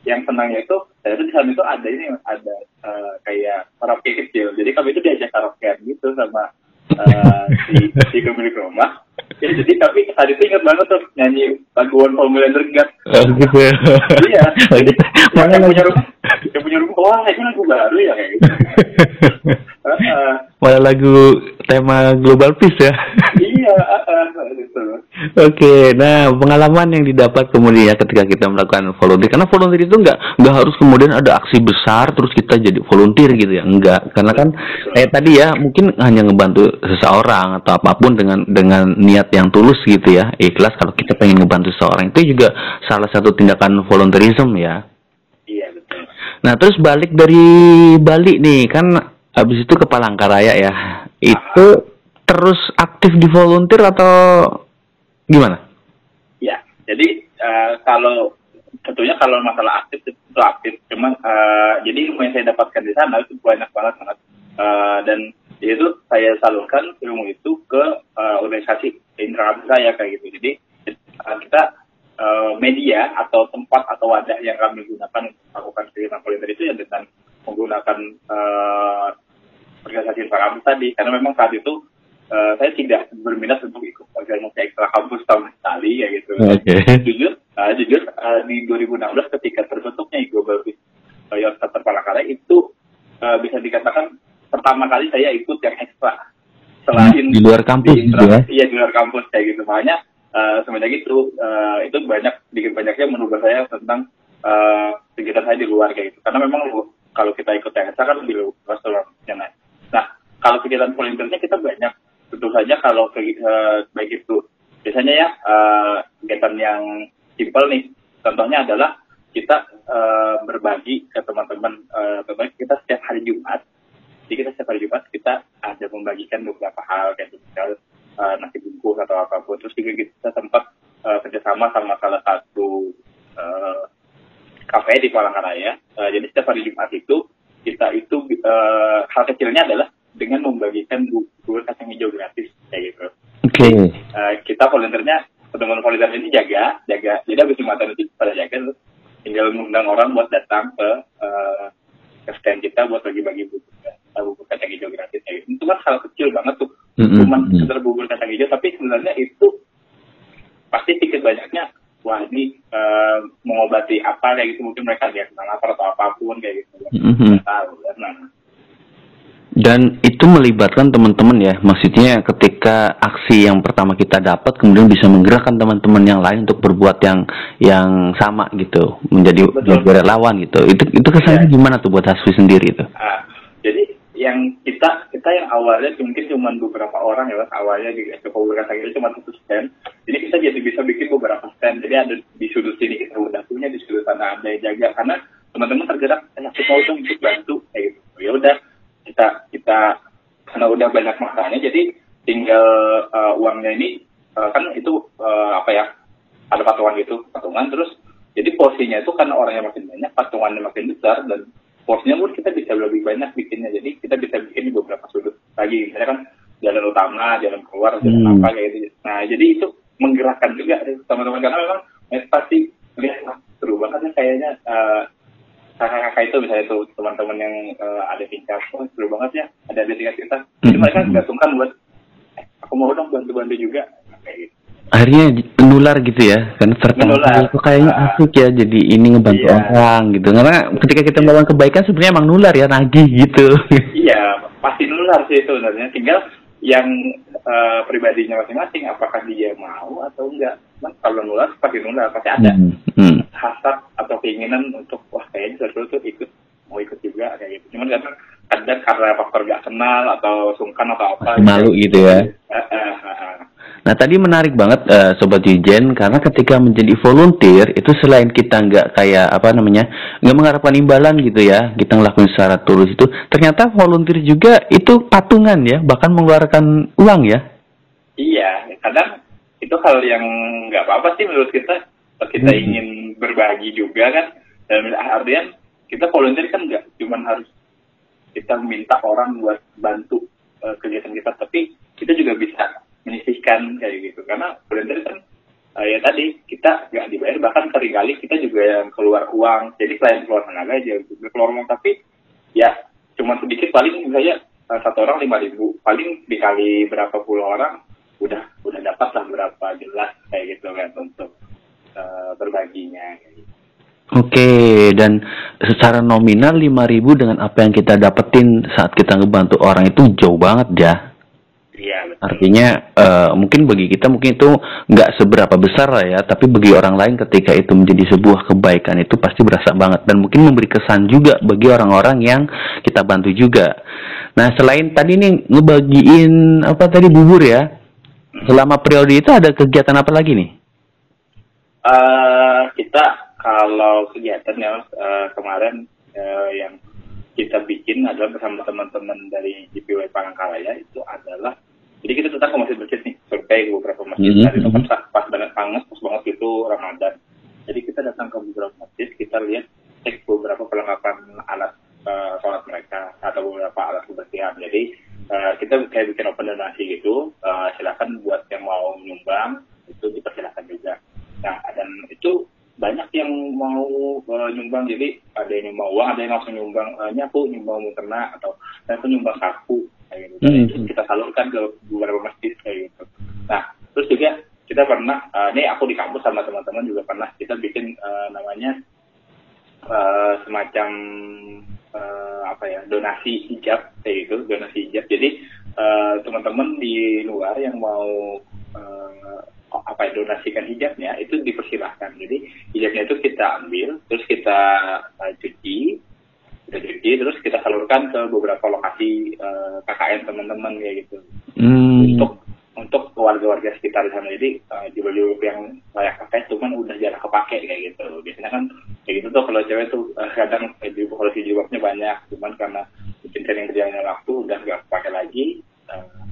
Speaker 5: yang senangnya itu saya itu di sana itu ada ini ada uh, kayak karaoke kecil jadi kami itu diajak karaoke gitu sama uh, si si pemilik rumah ya jadi tapi tadi itu ingat banget tuh nyanyi lagu One Formula Dergat
Speaker 3: Oh gitu.
Speaker 5: iya
Speaker 3: Oh, gitu.
Speaker 5: yang,
Speaker 3: Mana
Speaker 5: yang punya rumah yang punya rumah wah itu lagu baru ya kayak gitu Heeh.
Speaker 3: malah lagu tema Global Peace ya.
Speaker 5: Iya gitu.
Speaker 3: Oke, nah pengalaman yang didapat kemudian ya ketika kita melakukan volunteer, karena volunteer itu nggak nggak harus kemudian ada aksi besar terus kita jadi volunteer gitu ya, enggak, karena kan kayak tadi ya mungkin hanya ngebantu seseorang atau apa pun dengan dengan niat yang tulus gitu ya, ikhlas. Kalau kita pengen ngebantu seseorang itu juga salah satu tindakan volunteerism ya.
Speaker 5: iya betul.
Speaker 3: Nah terus balik dari Bali nih kan habis itu ke Palangkaraya ya, itu terus aktif di volunteer atau gimana?
Speaker 5: Ya, jadi eh, kalau tentunya kalau masalah aktif itu aktif, cuman eh, jadi ilmu yang saya dapatkan di sana itu banyak banget banget Eh, dan itu saya salurkan ilmu itu ke eh, organisasi internal saya kayak gitu. Jadi eh, kita eh, media atau tempat atau wadah yang kami gunakan untuk melakukan kegiatan volunteer itu ya dengan menggunakan eh, organisasi kampus tadi karena memang saat itu eh, saya tidak berminat untuk ikut organisasi ekstra kampus sama sekali ya gitu.
Speaker 3: Oke.
Speaker 5: Jujur, eh, jujur eh, di 2016 ketika terbentuknya Global Peace Youth Center Palangkaraya itu eh, bisa dikatakan pertama kali saya ikut yang ekstra selain
Speaker 3: Di luar kampus
Speaker 5: di
Speaker 3: gitu ya?
Speaker 5: Iya di luar kampus kayak gitu makanya eh, semenjak itu eh, itu banyak sedikit banyaknya menurut saya tentang eh, kegiatan saya di luar kayak gitu karena memang lu- kalau kita ikut yang ekstra kan lebih luas luasnya nah nah kalau kegiatan volunteernya kita banyak tentu saja kalau ke, eh, baik itu biasanya ya eh, kegiatan yang simpel nih contohnya adalah kita eh, berbagi ke teman-teman teman kita setiap hari Jumat. Jadi kita setiap hari Jumat kita ada membagikan beberapa hal kayak misal eh, nasi bungkus atau apa pun. Terus juga kita sempat eh, kerjasama sama salah satu eh, kafe di Palangkaraya. Eh, jadi setiap hari Jumat itu kita itu eh, hal kecilnya adalah dengan membagikan bu- bubur kacang hijau gratis kayak gitu
Speaker 3: Oke.
Speaker 5: Eh, kita volunteernya teman-teman volunteer ini jaga jaga jadi habis jumatan itu pada jaga terus tinggal mengundang orang buat datang ke ke stand kita buat bagi-bagi bubur eh, bubur kacang hijau gratis kayak gitu. itu kan hal kecil banget tuh
Speaker 3: Mm-mm.
Speaker 5: cuma sekedar bubur kacang hijau tapi sebenarnya itu pasti sedikit banyaknya wah ini eh, mengobati apa kayak gitu mungkin mereka dia kenal lapar atau apa pun kayak gitu
Speaker 3: Mhm.
Speaker 5: Nggak tahu ya. nah
Speaker 3: Dan itu melibatkan teman-teman ya, maksudnya ketika aksi yang pertama kita dapat kemudian bisa menggerakkan teman-teman yang lain untuk berbuat yang yang sama gitu, menjadi relawan gitu. Itu itu kesannya
Speaker 5: Iya.
Speaker 3: gimana tuh buat Hasfi sendiri itu?
Speaker 5: Ah, jadi yang kita kita yang awalnya mungkin cuma beberapa orang ya awalnya di Expo itu cuma satu stand. Jadi kita jadi bisa bikin beberapa stand. Jadi ada di sudut sini kita udah punya di sudut sana ada yang jaga. Karena teman-teman tergerak eh, aku mau dong ikut bantu. Kayak gitu. Ya udah kita kita karena udah banyak masanya jadi tinggal eh, uangnya ini eh, kan itu eh, apa ya ada patungan gitu patungan terus jadi porsinya itu karena orangnya makin banyak patungannya makin besar dan porsinya pun kita bisa lebih banyak bikinnya jadi kita bisa bikin di beberapa sudut lagi misalnya kan jalan utama jalan keluar jalan
Speaker 3: Hmm.
Speaker 5: apa kayak gitu nah jadi itu menggerakkan juga teman-teman karena memang pasti lihat "Wah, seru banget ya kayaknya kakak-kakak itu misalnya itu teman-teman yang eh, ada tingkat oh seru banget ya ada di tingkat kita jadi
Speaker 3: Hmm.
Speaker 5: mereka nggak sungkan buat eh, aku mau dong bantu-bantu juga kayak gitu
Speaker 3: Akhirnya nular gitu ya, kan
Speaker 5: Menular.
Speaker 3: kali itu kayaknya
Speaker 5: Ah.
Speaker 3: asik ya, jadi ini ngebantu
Speaker 5: Iya.
Speaker 3: orang gitu. Karena ketika kita melakukan kebaikan sebenarnya emang nular ya, nagih gitu.
Speaker 5: Iya, pasti nular sih itu sebenarnya. Tinggal yang uh, pribadinya masing-masing apakah dia mau atau enggak kan kalau nular pasti nular pasti ada hmm. Hmm. hasrat atau keinginan untuk wah kayaknya seru tuh ikut mau ikut juga kayak gitu cuman kadang kadang karena faktor gak kenal atau sungkan atau apa
Speaker 3: malu gitu ya Nah tadi menarik banget uh, Sobat Yujen karena ketika menjadi volunteer itu selain kita nggak kayak apa namanya nggak mengharapkan imbalan gitu ya kita ngelakuin secara tulus itu ternyata volunteer juga itu patungan ya bahkan mengeluarkan uang ya.
Speaker 5: Iya kadang itu hal yang nggak apa-apa sih menurut kita kita hmm. ingin berbagi juga kan dan artian kita volunteer kan nggak cuma harus kita minta orang buat bantu uh, kegiatan kita tapi kita juga bisa menyisihkan kayak gitu karena volunteer kan uh, ya tadi kita nggak dibayar bahkan sering kali kita juga yang keluar uang jadi selain keluar tenaga aja juga keluar uang tapi ya cuma sedikit paling misalnya uh, satu orang lima ribu paling dikali berapa puluh orang udah udah dapat lah berapa jelas kayak gitu kan untuk uh, berbaginya.
Speaker 3: Oke, dan secara nominal 5000 dengan apa yang kita dapetin saat kita ngebantu orang itu jauh banget ya.
Speaker 5: Iya,
Speaker 3: Artinya uh, mungkin bagi kita mungkin itu nggak seberapa besar lah ya, tapi bagi orang lain ketika itu menjadi sebuah kebaikan itu pasti berasa banget dan mungkin memberi kesan juga bagi orang-orang yang kita bantu juga. Nah selain tadi nih ngebagiin apa tadi bubur ya, selama periode itu ada kegiatan apa lagi nih?
Speaker 5: Uh, kita kalau kegiatan ya uh, kemarin uh, yang kita bikin adalah bersama teman-teman dari GPW Palangkaraya itu adalah jadi kita datang ke masjid masjid nih survei ke beberapa masjid. Mm -hmm. itu kan pas banget banget pas banget itu Ramadan. Jadi kita datang ke beberapa masjid kita lihat cek beberapa perlengkapan alat uh, sholat mereka atau beberapa alat kebersihan. Jadi uh, kita kayak bikin open donasi gitu uh, silakan buat yang mau nyumbang itu dipersilakan juga. Nah dan itu banyak yang mau uh, nyumbang. Jadi ada yang mau uang ada yang langsung nyumbang uh, nyapu nyumbang mukena atau saya nyumbang sapu kayak gitu. Mm -hmm. kita salurkan ke beberapa masjid kayak gitu. Nah, terus juga kita pernah, uh, ini aku di kampus sama teman-teman juga pernah kita bikin uh, namanya uh, semacam uh, apa ya donasi hijab kayak gitu, donasi hijab. Jadi uh, teman-teman di luar yang mau uh, apa ya donasikan hijabnya itu dipersilahkan. Jadi hijabnya itu kita ambil, terus kita uh, cuci, jadi terus kita salurkan ke beberapa lokasi uh, eh, KKN teman-teman kayak gitu. Hmm. untuk untuk warga-warga sekitar di sana. Jadi uh, jilbab yang layak pakai cuman udah jarang kepake kayak gitu. Biasanya kan kayak gitu tuh kalau cewek tuh uh, kadang eh, kalau si jilbabnya banyak. Cuman karena mungkin sering berjalannya waktu udah nggak pakai lagi uh,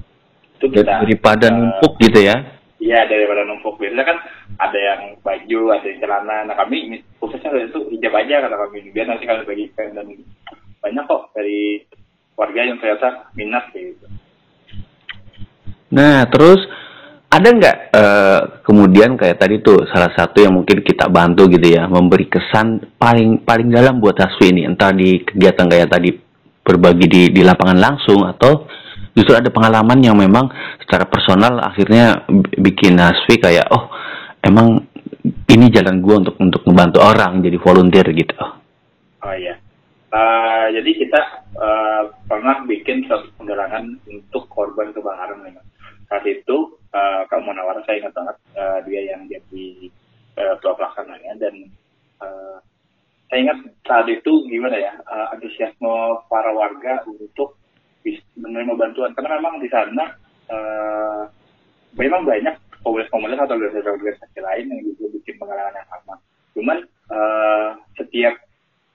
Speaker 3: itu kita daripada uh, numpuk gitu ya
Speaker 5: iya daripada numpuk biasanya kan ada yang baju, ada yang celana. Nah kami khususnya itu hijab aja kata kami. Biar nanti kalian bagikan dan banyak kok dari warga yang ternyata minat gitu.
Speaker 3: Nah terus ada nggak uh, kemudian kayak tadi tuh salah satu yang mungkin kita bantu gitu ya memberi kesan paling paling dalam buat Haswi ini entah di kegiatan kayak tadi berbagi di di lapangan langsung atau justru ada pengalaman yang memang secara personal akhirnya bikin Haswi kayak oh emang ini jalan gue untuk untuk membantu orang jadi volunteer gitu.
Speaker 5: Oh iya. Uh, jadi kita uh, pernah bikin satu penggalangan untuk korban kebakaran memang. Saat itu uh, Kak Munawar saya ingat banget uh, dia yang jadi uh, pelaksananya dan uh, saya ingat saat itu gimana ya uh, antusiasme para warga untuk menerima bantuan karena memang di sana uh, memang banyak komunitas-komunitas atau organisasi-organisasi lain yang juga bikin pengalaman yang sama. Cuman uh, setiap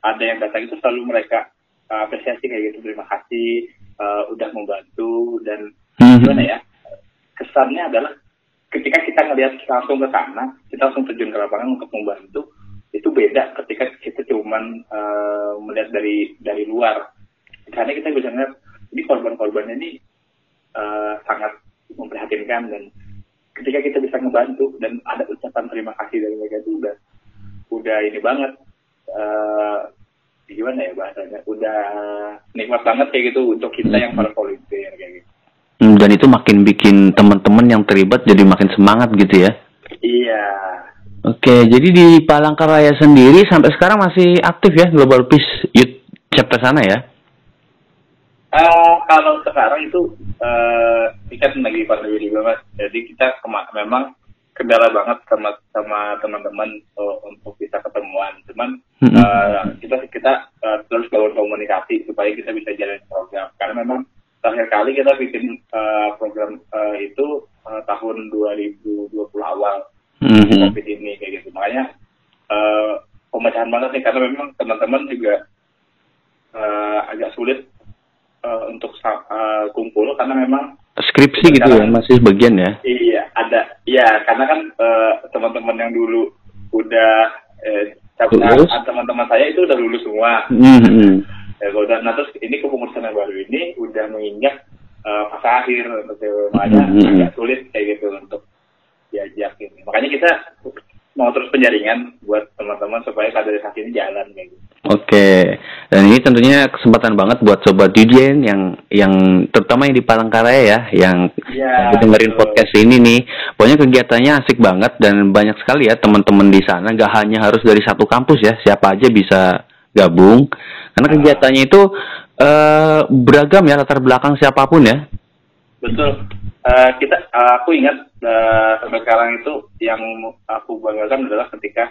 Speaker 5: ada yang datang itu selalu mereka uh, apresiasi kayak gitu, terima kasih uh, udah membantu dan mm-hmm. gimana ya kesannya adalah ketika kita ngelihat langsung ke sana, kita langsung terjun ke lapangan untuk membantu, itu beda ketika kita cuman uh, melihat dari dari luar. Karena kita bisa ngeliat ini korban-korbannya ini uh, sangat memprihatinkan dan ketika kita bisa ngebantu dan ada ucapan terima kasih dari mereka itu udah udah ini banget uh, gimana ya bahasanya udah nikmat banget kayak gitu untuk kita yang para volunteer kayak gitu.
Speaker 3: Hmm, dan itu makin bikin teman-teman yang terlibat jadi makin semangat gitu ya?
Speaker 5: Iya.
Speaker 3: Oke, jadi di Palangkaraya sendiri sampai sekarang masih aktif ya Global Peace Youth chapter sana ya?
Speaker 5: Uh, kalau sekarang itu uh, ini kan lagi pandemi juga mas, jadi kita kema- memang kendala banget sama sama teman-teman uh, untuk bisa ketemuan. Cuman uh, kita kita uh, terus bangun komunikasi supaya kita bisa jalan program. Karena memang terakhir kali kita bikin uh, program uh, itu uh, tahun 2020 awal mm-hmm. COVID ini kayak gitu. Makanya uh, pemecahan banget nih karena memang teman-teman juga uh, agak sulit uh, untuk karena memang
Speaker 3: skripsi gitu ya masih bagian ya
Speaker 5: iya ada iya karena kan uh, teman-teman yang dulu udah eh, teman-teman saya itu udah lulus semua mm-hmm. ya, udah nah terus ini kepengurusan yang baru ini udah menginjak uh, fase akhir makanya mm-hmm. agak sulit kayak gitu untuk diajak ini makanya kita mau terus penjaringan buat teman-teman supaya kaderisasi ini jalan kayak gitu.
Speaker 3: Oke, dan ini tentunya kesempatan banget buat sobat Yujen yang yang terutama yang di Palangkaraya ya, yang ya, dengerin betul. podcast ini nih. Pokoknya kegiatannya asik banget dan banyak sekali ya teman-teman di sana. Gak hanya harus dari satu kampus ya, siapa aja bisa gabung. Karena kegiatannya itu uh, beragam ya latar belakang siapa pun ya.
Speaker 5: Betul. Uh, kita, uh, aku ingat uh, sampai sekarang itu yang aku banggakan adalah ketika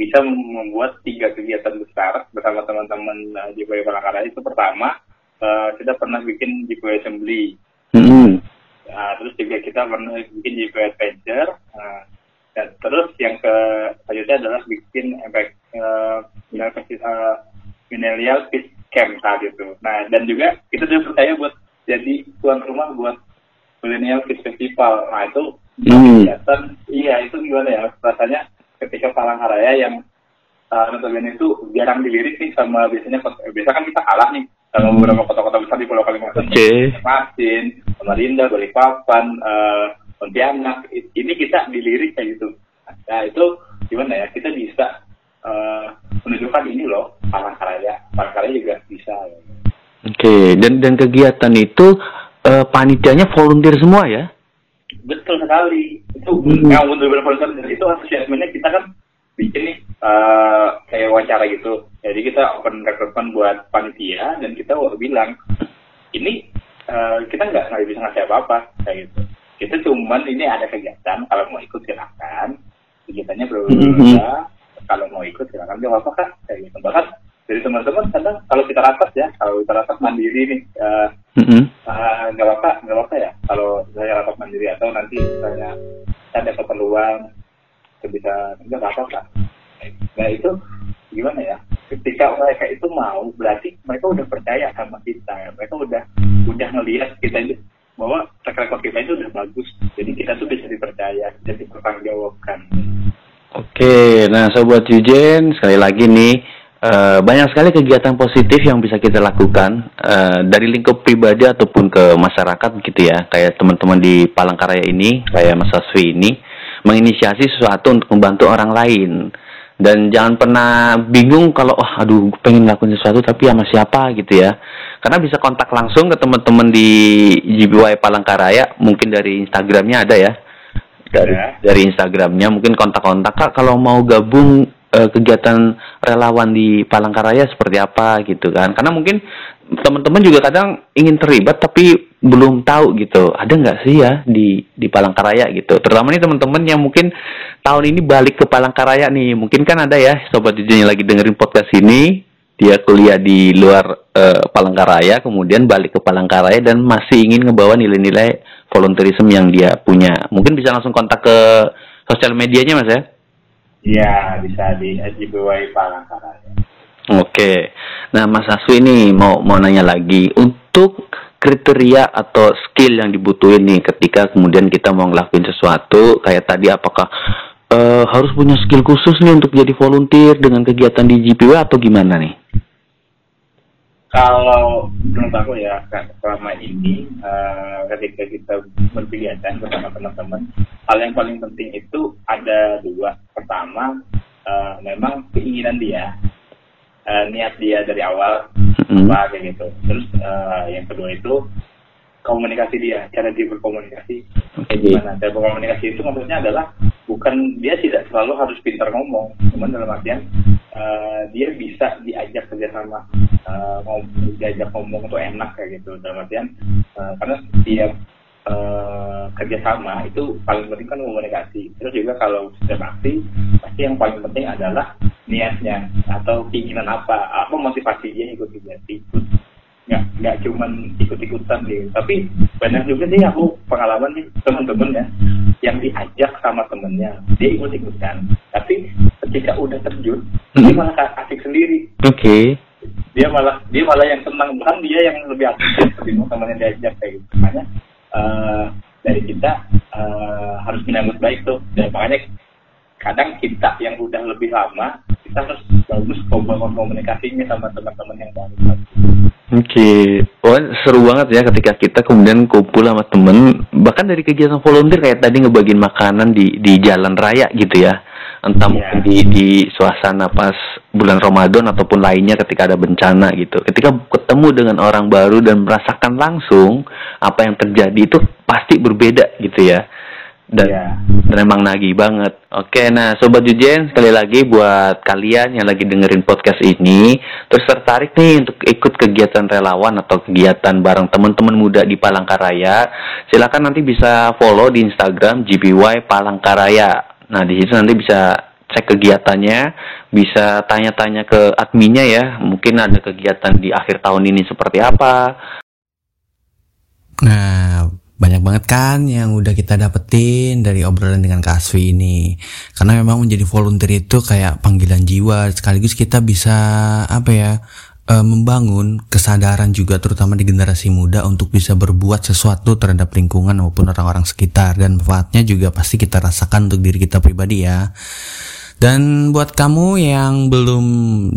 Speaker 5: bisa membuat tiga kegiatan besar bersama teman-teman uh, di Bayu Palangkaraya itu pertama uh, kita pernah bikin GPW Assembly. Mm-hmm. uh, terus juga kita pernah bikin GPW Adventure. Uh, dan terus yang ke selanjutnya adalah bikin efek uh, uh, millennial peace camp saat itu. Nah dan juga kita juga percaya buat jadi tuan rumah buat millennial peace festival. Nah itu Hmm. Kegiatan, iya itu gimana ya? Rasanya ketika Palangkaraya yang uh, notabene itu jarang dilirik nih sama biasanya biasa kan kita kalah nih sama hmm. beberapa kota-kota besar di Pulau Kalimantan, okay. Masin, Samarinda, Balikpapan, uh, Pontianak. Ini kita dilirik kayak gitu. Nah itu gimana ya kita bisa uh, menunjukkan ini loh Palangkaraya, Palangkaraya juga bisa. Ya.
Speaker 3: Oke, okay. dan dan kegiatan itu uh, panitianya volunteer semua ya?
Speaker 5: Betul sekali. Itu hmm. yang benar-benar volunteer itu antusiasmenya kita kan bikin nih uh, kayak wawancara gitu. Jadi kita open recruitment buat panitia dan kita bilang ini uh, kita nggak nggak bisa ngasih apa-apa kayak gitu. Kita cuman ini ada kegiatan kalau mau ikut silakan. Kegiatannya berbeda. -hmm. Kalau mau ikut silakan dia apa kan kayak gitu. Bahkan dari teman-teman kadang kalau kita rapat ya kalau kita rapat mandiri nih uh, mm-hmm. uh, nggak apa nggak apa ya. Kalau saya rapat mandiri atau nanti misalnya ada keperluan bisa nggak apa apa nah itu gimana ya? Ketika mereka itu mau berarti mereka udah percaya sama kita. Mereka udah udah ngelihat kita ini bahwa track record kita itu udah bagus. Jadi kita tuh bisa dipercaya jadi dipertanggungjawabkan.
Speaker 3: Oke nah sobat Yujen sekali lagi nih Uh, banyak sekali kegiatan positif yang bisa kita lakukan uh, dari lingkup pribadi ataupun ke masyarakat gitu ya. Kayak teman-teman di Palangkaraya ini kayak Mas Aswi ini menginisiasi sesuatu untuk membantu orang lain. Dan jangan pernah bingung kalau oh aduh pengen ngelakuin sesuatu tapi sama siapa gitu ya. Karena bisa kontak langsung ke teman-teman di GBY Palangkaraya mungkin dari Instagramnya ada ya. Dari ya. dari Instagramnya mungkin kontak-kontak kak kalau mau gabung uh, kegiatan relawan di Palangkaraya seperti apa gitu kan. Karena mungkin teman-teman juga kadang ingin terlibat tapi belum tahu gitu. Ada nggak sih ya di di Palangkaraya gitu? Terutama nih teman-teman yang mungkin tahun ini balik ke Palangkaraya nih. Mungkin kan ada ya sobat jujur yang lagi dengerin podcast ini. Dia kuliah di luar uh, Palangkaraya kemudian balik ke Palangkaraya dan masih ingin ngebawa nilai-nilai volunteerism yang dia punya. Mungkin bisa langsung kontak ke sosial medianya mas ya
Speaker 5: Iya, bisa di SJBY Palangkaraya.
Speaker 3: Oke. Nah, Mas Asu ini mau mau nanya lagi untuk kriteria atau skill yang dibutuhin nih ketika kemudian kita mau ngelakuin sesuatu kayak tadi apakah uh, harus punya skill khusus nih untuk jadi volunteer dengan kegiatan di GPW atau gimana nih?
Speaker 5: Kalau menurut aku ya selama ini uh, ketika kita berkegiatan bersama teman-teman hal yang paling penting itu ada dua. Pertama uh, memang keinginan dia uh, niat dia dari awal mm-hmm. apa kayak gitu. Terus uh, yang kedua itu komunikasi dia cara dia berkomunikasi. Gimana? Cara berkomunikasi itu maksudnya adalah bukan dia tidak selalu harus pintar ngomong cuman dalam artian uh, dia bisa diajak kerjasama uh, ngomong, diajak ngomong tuh enak kayak gitu dalam artian uh, karena setiap uh, kerjasama itu paling penting kan komunikasi. Terus juga kalau setiap aksi pasti yang paling penting adalah niatnya atau keinginan apa apa motivasi dia ikut kegiatan ikut nggak nggak cuman ikut-ikutan gitu tapi banyak juga sih aku pengalaman nih teman-teman ya yang diajak sama temennya dia ikut-ikutan. Tapi ketika udah terjun hmm. dia malah asik sendiri.
Speaker 3: Oke. Okay.
Speaker 5: dia malah dia malah yang senang. Bukan dia yang lebih aktif ketimbang temannya diajak kayak gitu. Makanya uh, dari kita uh, harus menyambut baik tuh. Dan makanya kadang kita yang udah lebih lama kita harus bagus komunikasinya sama teman-teman yang baru
Speaker 3: Oke, okay. oh, seru banget ya ketika kita kemudian kumpul sama temen, bahkan dari kegiatan volunteer kayak tadi ngebagiin makanan di di jalan raya gitu ya, entah yeah. mungkin di di suasana pas bulan Ramadan ataupun lainnya ketika ada bencana gitu. Ketika ketemu dengan orang baru dan merasakan langsung apa yang terjadi itu pasti berbeda gitu ya dan, yeah. dan emang nagih banget. Oke, nah Sobat Jujen, sekali lagi buat kalian yang lagi dengerin podcast ini, terus tertarik nih untuk ikut kegiatan relawan atau kegiatan bareng teman-teman muda di Palangkaraya, silakan nanti bisa follow di Instagram GBY Palangkaraya. Nah, di situ nanti bisa cek kegiatannya, bisa tanya-tanya ke adminnya ya, mungkin ada kegiatan di akhir tahun ini seperti apa.
Speaker 1: Nah, banyak banget kan yang udah kita dapetin dari obrolan dengan Kak Asfi ini. Karena memang menjadi volunteer itu kayak panggilan jiwa, sekaligus kita bisa apa ya, e, membangun kesadaran juga terutama di generasi muda untuk bisa berbuat sesuatu terhadap lingkungan maupun orang-orang sekitar dan manfaatnya juga pasti kita rasakan untuk diri kita pribadi ya. Dan buat kamu yang belum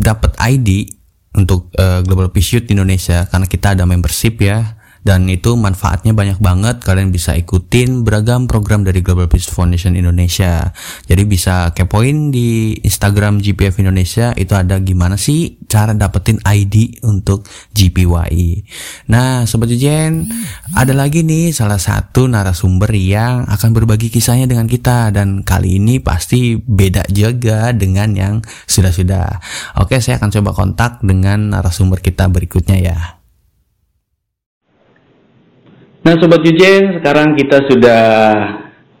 Speaker 1: dapat ID untuk uh, Global Youth Indonesia karena kita ada membership ya dan itu manfaatnya banyak banget. Kalian bisa ikutin beragam program dari Global Peace Foundation Indonesia. Jadi bisa kepoin di Instagram GPF Indonesia. Itu ada gimana sih cara dapetin ID untuk GPYI nah Sobat Ujen ada lagi nih salah satu narasumber yang akan berbagi kisahnya dengan kita. Dan kali ini pasti beda juga dengan yang sudah-sudah. Oke saya akan coba kontak dengan narasumber kita berikutnya ya
Speaker 3: Nah Sobat Yujen, sekarang kita sudah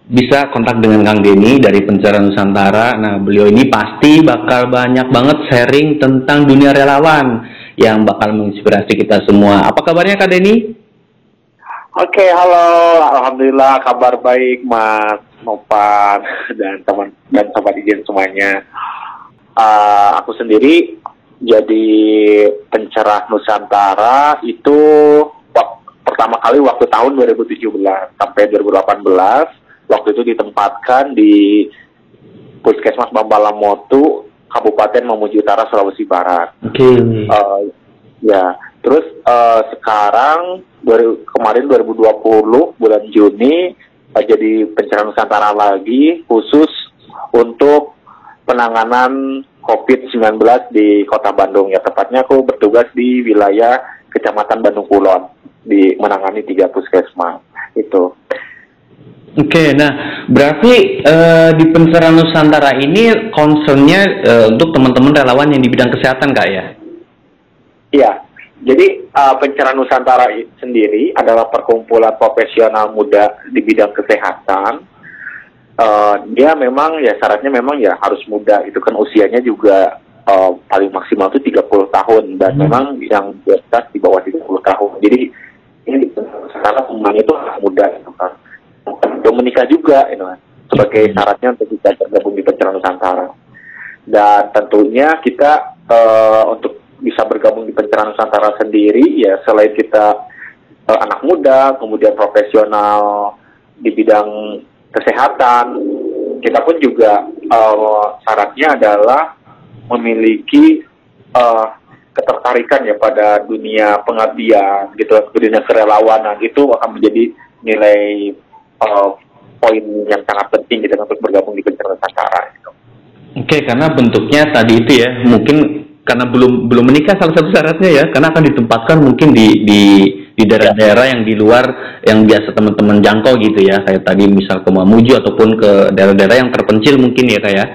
Speaker 3: bisa kontak dengan Kang Denny dari Pencarian Nusantara. Nah beliau ini pasti bakal banyak banget sharing tentang dunia relawan yang bakal menginspirasi kita semua. Apa kabarnya Kak Denny?
Speaker 6: Oke, halo. Alhamdulillah kabar baik Mas Nopan dan teman dan sobat izin semuanya. Uh, aku sendiri jadi pencerah Nusantara itu pertama kali waktu tahun 2017 sampai 2018 waktu itu ditempatkan di Puskesmas Bambalamotu Kabupaten Mamuju Utara Sulawesi Barat.
Speaker 3: Oke. Okay.
Speaker 6: Uh, ya, terus uh, sekarang dari kemarin 2020 bulan Juni uh, jadi pencarian Nusantara lagi khusus untuk penanganan COVID-19 di Kota Bandung ya tepatnya aku bertugas di wilayah Kecamatan Bandung Kulon di menangani tiga puskesmas itu.
Speaker 3: Oke, nah berarti uh, di Penseran Nusantara ini concernnya uh, untuk teman-teman relawan yang di bidang kesehatan, kak ya?
Speaker 6: Iya, jadi uh, Penceran Nusantara sendiri adalah perkumpulan profesional muda di bidang kesehatan. Uh, dia memang ya syaratnya memang ya harus muda, itu kan usianya juga uh, paling maksimal itu 30 tahun dan hmm. memang yang di atas di bawah 30 tahun. Jadi ini sekarang semuanya itu muda gitu kan. Belum menikah juga gitu kan. Sebagai hmm. syaratnya untuk bisa tergabung di pencarian Nusantara. Dan tentunya kita uh, untuk bisa bergabung di pencarian Nusantara sendiri ya selain kita uh, anak muda kemudian profesional di bidang kesehatan kita pun juga uh, syaratnya adalah memiliki uh, ketertarikan ya pada dunia pengabdian gitu dunia kerelawanan itu akan menjadi nilai uh, poin yang sangat penting gitu untuk bergabung di pencarian Nusantara gitu.
Speaker 3: Oke, karena bentuknya tadi itu ya, mungkin karena belum belum menikah salah satu syaratnya ya, karena akan ditempatkan mungkin di di di daerah-daerah yang di luar yang biasa teman-teman jangkau gitu ya, kayak tadi misal ke Mamuju ataupun ke daerah-daerah yang terpencil mungkin ya kayak.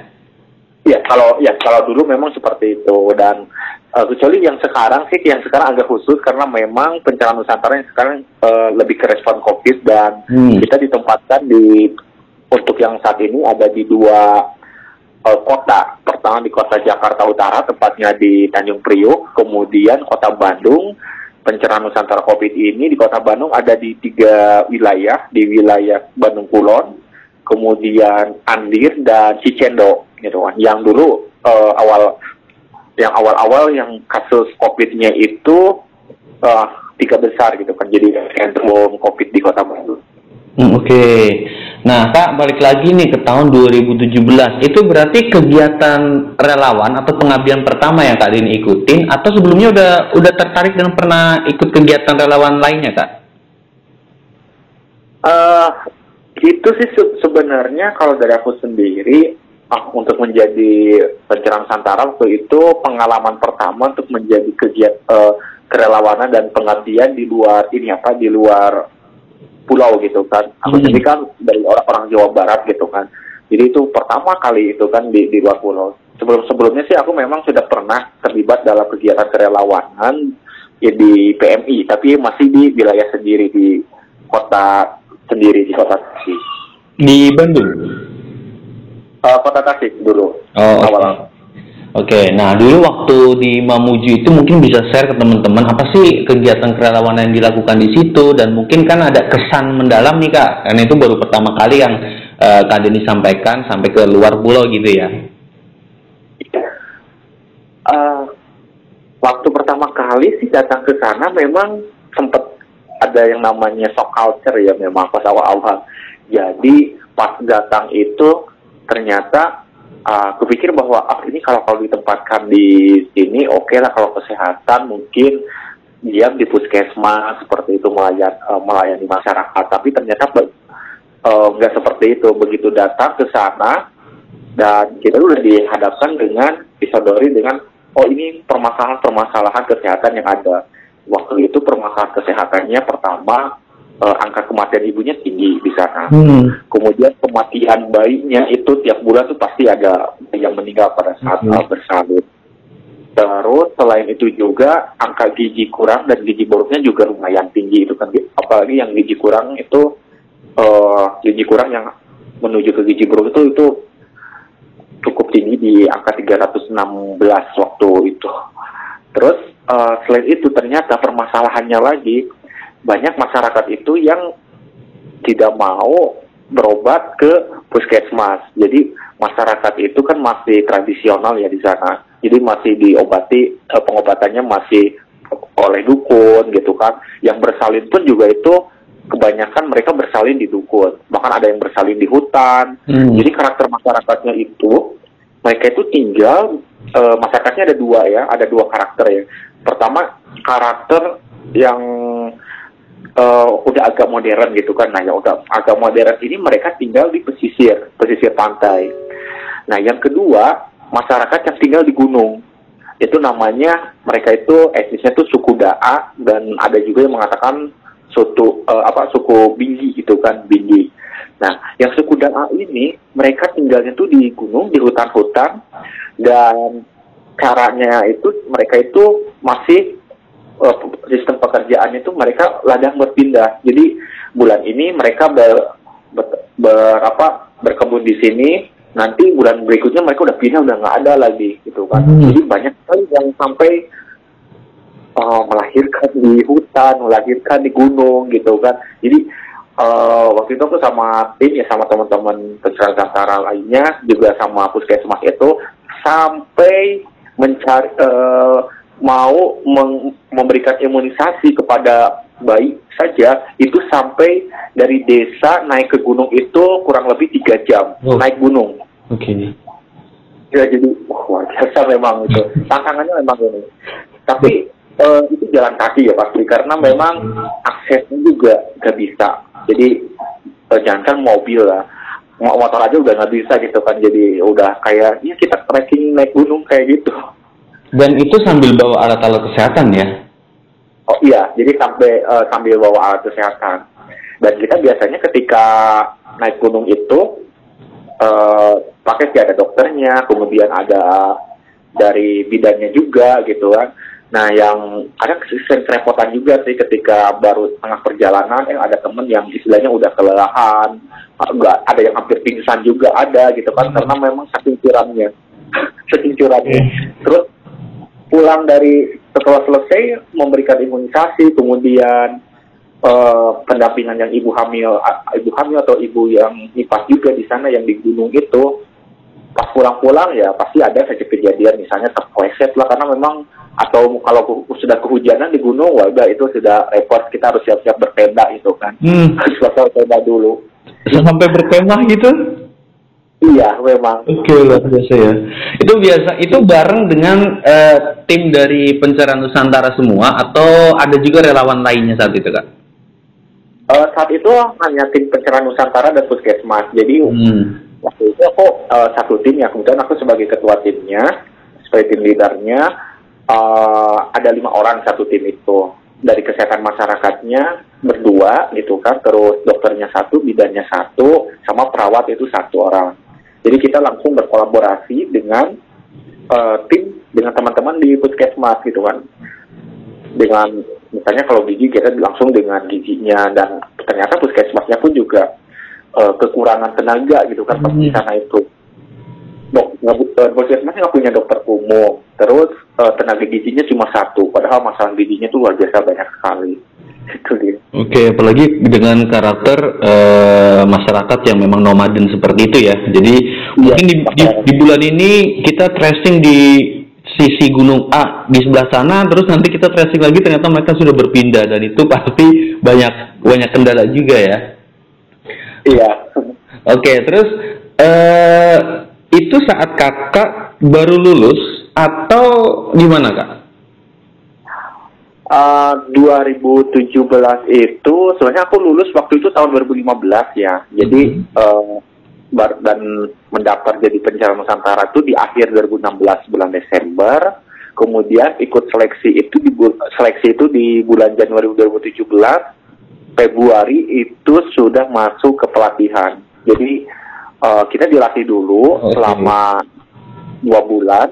Speaker 6: Ya, kalau ya kalau dulu memang seperti itu dan Uh, kecuali yang sekarang sih, yang sekarang agak khusus karena memang pencerahan Nusantara yang sekarang uh, lebih ke respon COVID dan
Speaker 3: Hmm.
Speaker 6: kita ditempatkan di untuk yang saat ini ada di dua uh, kota. Pertama di kota Jakarta Utara, tepatnya di Tanjung Priok, kemudian kota Bandung. Pencerahan Nusantara COVID ini di kota Bandung ada di tiga wilayah, di wilayah Bandung Kulon, kemudian Andir dan Cicendo, gitu kan. Yang dulu uh, awal yang awal-awal yang kasus COVID-nya itu uh, tiga besar gitu kan, jadi sentrum COVID di kota Bandung.
Speaker 3: Hmm, Oke. Nah, Kak, balik lagi nih ke tahun 2017. Itu berarti kegiatan relawan atau pengabdian pertama yang Kak Dini ikutin atau sebelumnya udah udah tertarik dan pernah ikut kegiatan relawan lainnya, Kak?
Speaker 6: Eh, itu sih se- sebenarnya kalau dari aku sendiri ah, untuk menjadi pencerahan Nusantara waktu itu pengalaman pertama untuk menjadi kegiatan kerelawanan dan pengabdian di luar ini apa di luar pulau gitu kan. Aku
Speaker 3: Hmm.
Speaker 6: sendiri kan dari orang-orang Jawa Barat gitu kan. Jadi itu pertama kali itu kan di, di luar pulau. Sebelum sebelumnya sih aku memang sudah pernah terlibat dalam kegiatan kerelawanan ya di PMI, tapi masih di wilayah sendiri di kota sendiri di kota Tasik.
Speaker 3: Di Bandung.
Speaker 6: Eh, kota Tasik dulu.
Speaker 3: Oh, oke.
Speaker 6: awal.
Speaker 3: Oke, nah dulu waktu di Mamuju itu mungkin bisa share ke teman-teman apa sih kegiatan kerelawanan yang dilakukan di situ dan mungkin kan ada kesan mendalam nih kak, karena itu baru pertama kali yang eh, kak Denny sampaikan sampai ke luar pulau gitu ya.
Speaker 6: Eh, waktu pertama kali sih datang ke sana memang sempat ada yang namanya shock culture ya memang pas awal-awal. Jadi pas datang itu ternyata uh, kupikir bahwa ah ini kalau kalau ditempatkan di sini oke lah kalau kesehatan mungkin diam di puskesmas seperti itu melayan, eh, melayani masyarakat. Tapi ternyata be- eh, nggak seperti itu. Begitu datang ke sana dan kita udah dihadapkan dengan disodori dengan oh ini permasalahan-permasalahan kesehatan yang ada. Waktu itu permasalahan kesehatannya pertama eh, angka kematian ibunya tinggi di sana.
Speaker 3: Hmm.
Speaker 6: Kemudian kematian bayinya itu tiap bulan tuh pasti ada yang meninggal pada saat
Speaker 3: Mhm.
Speaker 6: uh, bersalin. Terus selain itu juga angka gizi kurang dan gizi buruknya juga lumayan tinggi itu kan apalagi yang gizi kurang itu eh gizi kurang yang menuju ke gizi buruk itu itu cukup tinggi di angka 316 waktu itu. Terus eh, selain itu ternyata permasalahannya lagi banyak masyarakat itu yang tidak mau berobat ke puskesmas. Jadi masyarakat itu kan masih tradisional ya di sana. Jadi masih diobati eh, pengobatannya masih oleh dukun gitu kan. Yang bersalin pun juga itu kebanyakan mereka bersalin di dukun. Bahkan ada yang bersalin di hutan.
Speaker 3: Hmm.
Speaker 6: Jadi karakter masyarakatnya itu mereka itu tinggal eh, masyarakatnya ada dua ya, ada dua karakter ya. Pertama karakter yang eh, udah agak modern gitu kan. Nah, yang udah agak modern ini mereka tinggal di pesisir, pesisir pantai. Nah, yang kedua masyarakat yang tinggal di gunung. Itu namanya mereka itu etnisnya tuh suku Daa dan ada juga yang mengatakan suku eh, apa suku Binggi gitu kan, Binggi. Nah, yang suku Daa ini mereka tinggalnya tuh di gunung, di hutan-hutan dan caranya itu mereka itu masih sistem pekerjaannya itu mereka ladang berpindah. Jadi bulan ini mereka ber, ber- ber- apa berkebun di sini, nanti bulan berikutnya mereka udah pindah udah nggak ada lagi gitu kan.
Speaker 3: Hmm.
Speaker 6: Jadi banyak sekali yang sampai eh, melahirkan di hutan, melahirkan di gunung gitu kan. Jadi eh, waktu itu aku sama tim ya sama teman-teman Nusantara lainnya juga sama puskesmas itu sampai mencari eh, mau memberikan imunisasi kepada bayi saja itu sampai dari desa naik ke gunung itu kurang lebih tiga jam
Speaker 3: Oh.
Speaker 6: naik gunung.
Speaker 3: Oke.
Speaker 6: ya jadi wah, luar biasa memang itu. Tantangannya memang ini. Tapi eh, itu jalan kaki ya pasti karena memang aksesnya juga nggak bisa. Jadi eh, jangankan mobil lah. Mo- motor aja udah nggak bisa gitu kan. Jadi udah kayak ya kita trekking naik gunung kayak gitu
Speaker 3: Dan itu sambil bawa alat-alat kesehatan ya?
Speaker 6: Oh iya, jadi sampai eh, sambil bawa alat kesehatan. Dan kita biasanya ketika naik gunung itu eh pakai sih ada dokternya, kemudian ada dari bidannya juga gitu kan. Nah yang kadang sering kerepotan juga sih ketika baru tengah perjalanan yang ada temen yang istilahnya udah kelelahan nggak ada yang hampir pingsan juga ada gitu kan karena memang saking curamnya saking curamnya terus pulang dari setelah selesai memberikan imunisasi kemudian eh, pendampingan yang ibu hamil ibu hamil atau ibu yang nifas juga di sana yang di gunung itu pas pulang-pulang ya pasti ada saja kejadian misalnya terpleset lah karena memang atau kalau sudah kehujanan di gunung warga itu sudah repot kita harus siap-siap bertenda itu kan
Speaker 3: Hmm.
Speaker 6: harus siap-siap bertenda dulu
Speaker 3: Sampai berkemah gitu?
Speaker 6: Iya memang
Speaker 3: Oke, luar biasa ya. Itu biasa, itu bareng dengan eh, tim dari pencarian Nusantara semua atau ada juga relawan lainnya saat itu, Kak?
Speaker 6: Eh, saat itu hanya tim pencerahan Nusantara dan puskesmas jadi
Speaker 3: Hmm.
Speaker 6: waktu itu aku eh, satu tim ya kemudian aku sebagai ketua timnya sebagai tim leadernya eh, ada lima orang satu tim itu dari kesehatan masyarakatnya berdua gitu kan terus dokternya satu bidannya satu sama perawat itu satu orang jadi kita langsung berkolaborasi dengan eh, tim dengan teman-teman di puskesmas gitu kan. Dengan misalnya kalau gigi kita langsung dengan giginya dan ternyata puskesmasnya pun juga eh, kekurangan tenaga gitu kan pas di
Speaker 3: Hmm.
Speaker 6: sana itu. Dok eh, puskesmasnya nggak punya dokter umum terus tenaga giginya cuma satu padahal masalah giginya tuh luar biasa banyak sekali. Dia.
Speaker 3: Oke, apalagi dengan karakter eh, masyarakat yang memang nomaden seperti itu ya. Jadi mungkin di, di, di bulan ini kita tracing di sisi gunung A di sebelah sana, terus nanti kita tracing lagi ternyata mereka sudah berpindah dan itu pasti banyak banyak kendala juga ya.
Speaker 6: iya
Speaker 3: Oke, terus eh itu saat kakak baru lulus atau gimana kak?
Speaker 6: Eh, 2017 itu sebenarnya aku lulus waktu itu tahun 2015 ya. Jadi eh, bar- dan mendaftar jadi penjara Nusantara itu di akhir 2016 bulan Desember. Kemudian ikut seleksi itu di seleksi itu di bulan Januari 2017. Februari itu sudah masuk ke pelatihan. Jadi eh, kita dilatih dulu
Speaker 3: Oke.
Speaker 6: selama dua bulan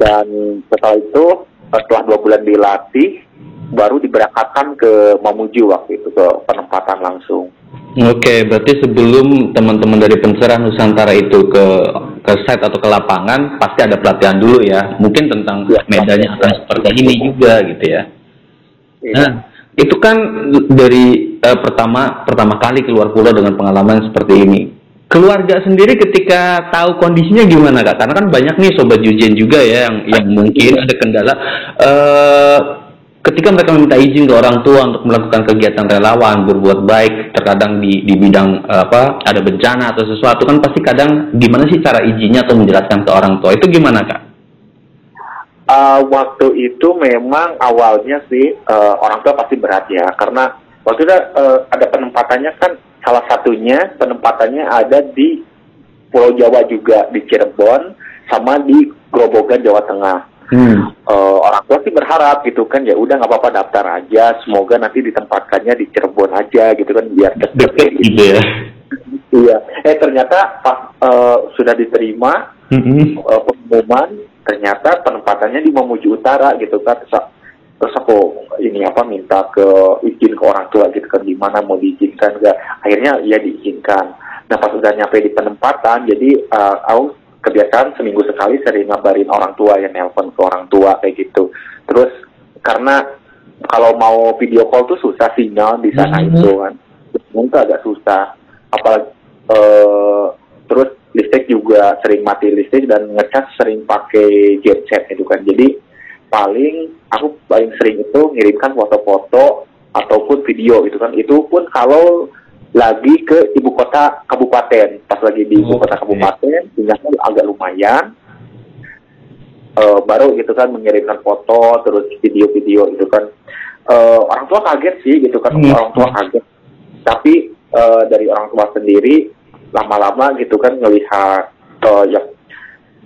Speaker 6: dan setelah itu setelah dua bulan dilatih baru diberangkatkan ke Mamuju waktu itu ke penempatan langsung.
Speaker 3: Oke, berarti sebelum teman-teman dari pencerahan Nusantara itu ke ke site atau ke lapangan pasti ada pelatihan dulu ya. Mungkin tentang
Speaker 6: Ya,
Speaker 3: medannya akan
Speaker 6: ya.
Speaker 3: seperti ini juga gitu ya.
Speaker 6: Iya.
Speaker 3: Nah, itu kan dari eh, pertama pertama kali keluar pulau dengan pengalaman seperti ini. Keluarga sendiri ketika tahu kondisinya gimana kak? Karena kan banyak nih sobat Yujen juga ya yang yang mungkin ada kendala. Eh, ketika mereka meminta izin ke orang tua untuk melakukan kegiatan relawan berbuat baik, terkadang di di bidang eh, apa ada bencana atau sesuatu kan pasti kadang gimana sih cara izinnya atau menjelaskan ke orang tua itu gimana kak?
Speaker 6: Uh, waktu itu memang awalnya sih uh, orang tua pasti berat ya karena waktu itu uh, ada penempatannya kan salah satunya penempatannya ada di Pulau Jawa juga di Cirebon sama di Grobogan Jawa Tengah.
Speaker 3: Hmm.
Speaker 6: Eh, orang tua sih berharap gitu kan ya udah nggak apa-apa daftar aja semoga nanti ditempatkannya di Cirebon aja gitu kan biar deket
Speaker 3: gitu ya.
Speaker 6: iya eh ternyata pas eh, sudah diterima
Speaker 3: Mm-mm.
Speaker 6: eh, pengumuman ternyata penempatannya di Mamuju Utara gitu kan terus, terus aku ini apa minta ke izin ke orang tua gitu kan gimana mau diizinkan enggak akhirnya ya diizinkan nah pas udah nyampe di penempatan jadi eh, aku kebiasaan seminggu sekali sering ngabarin orang tua yang nelpon ke orang tua kayak gitu. Terus karena kalau mau video call tuh susah sinyal di sana
Speaker 3: Mhm.
Speaker 6: itu kan. Mungkin agak susah. Apalagi eh, terus listrik juga sering mati listrik dan ngecas sering pakai genset itu kan. Jadi paling aku paling sering itu ngirimkan foto-foto ataupun video gitu kan. Itu pun kalau lagi ke ibu kota kabupaten pas lagi di ibu kota
Speaker 3: Oke.
Speaker 6: kabupaten sinyalnya agak lumayan Eh, baru gitu kan mengirimkan foto terus video-video gitu kan Eh, orang tua kaget sih gitu kan
Speaker 3: Hmm.
Speaker 6: orang tua kaget tapi eh, dari orang tua sendiri lama-lama gitu kan ngelihat eh, ya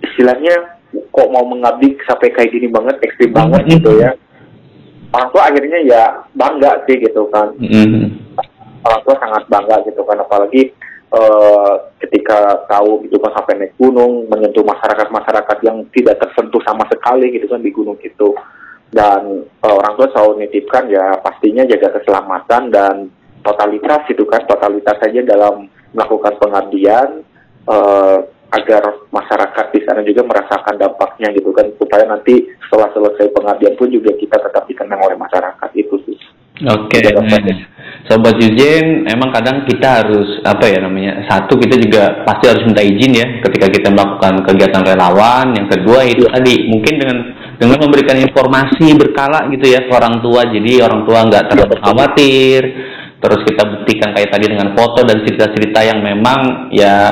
Speaker 6: istilahnya kok mau mengabdi sampai kayak gini banget ekstrim banget
Speaker 3: Hmm.
Speaker 6: gitu ya orang tua akhirnya ya bangga sih gitu kan
Speaker 3: Mm-mm.
Speaker 6: Orang tua sangat bangga gitu kan apalagi eh, ketika tahu itu kan sampai naik gunung menyentuh masyarakat-masyarakat yang tidak tersentuh sama sekali gitu kan di gunung itu dan eh, orang tua selalu nitipkan ya pastinya jaga keselamatan dan totalitas itu kan totalitas saja dalam melakukan pengabdian eh, agar masyarakat di sana juga merasakan dampaknya gitu kan supaya nanti setelah selesai pengabdian pun juga kita tetap dikenang oleh masyarakat itu sih.
Speaker 3: Oke,
Speaker 6: dapat.
Speaker 3: Sobat Yujen, emang kadang kita harus apa ya namanya? Satu kita juga pasti harus minta izin ya ketika kita melakukan kegiatan relawan. Yang kedua itu tadi mungkin dengan dengan memberikan informasi berkala gitu ya ke orang tua, jadi orang tua nggak terlalu khawatir. Terus kita buktikan kayak tadi dengan foto dan cerita-cerita yang memang ya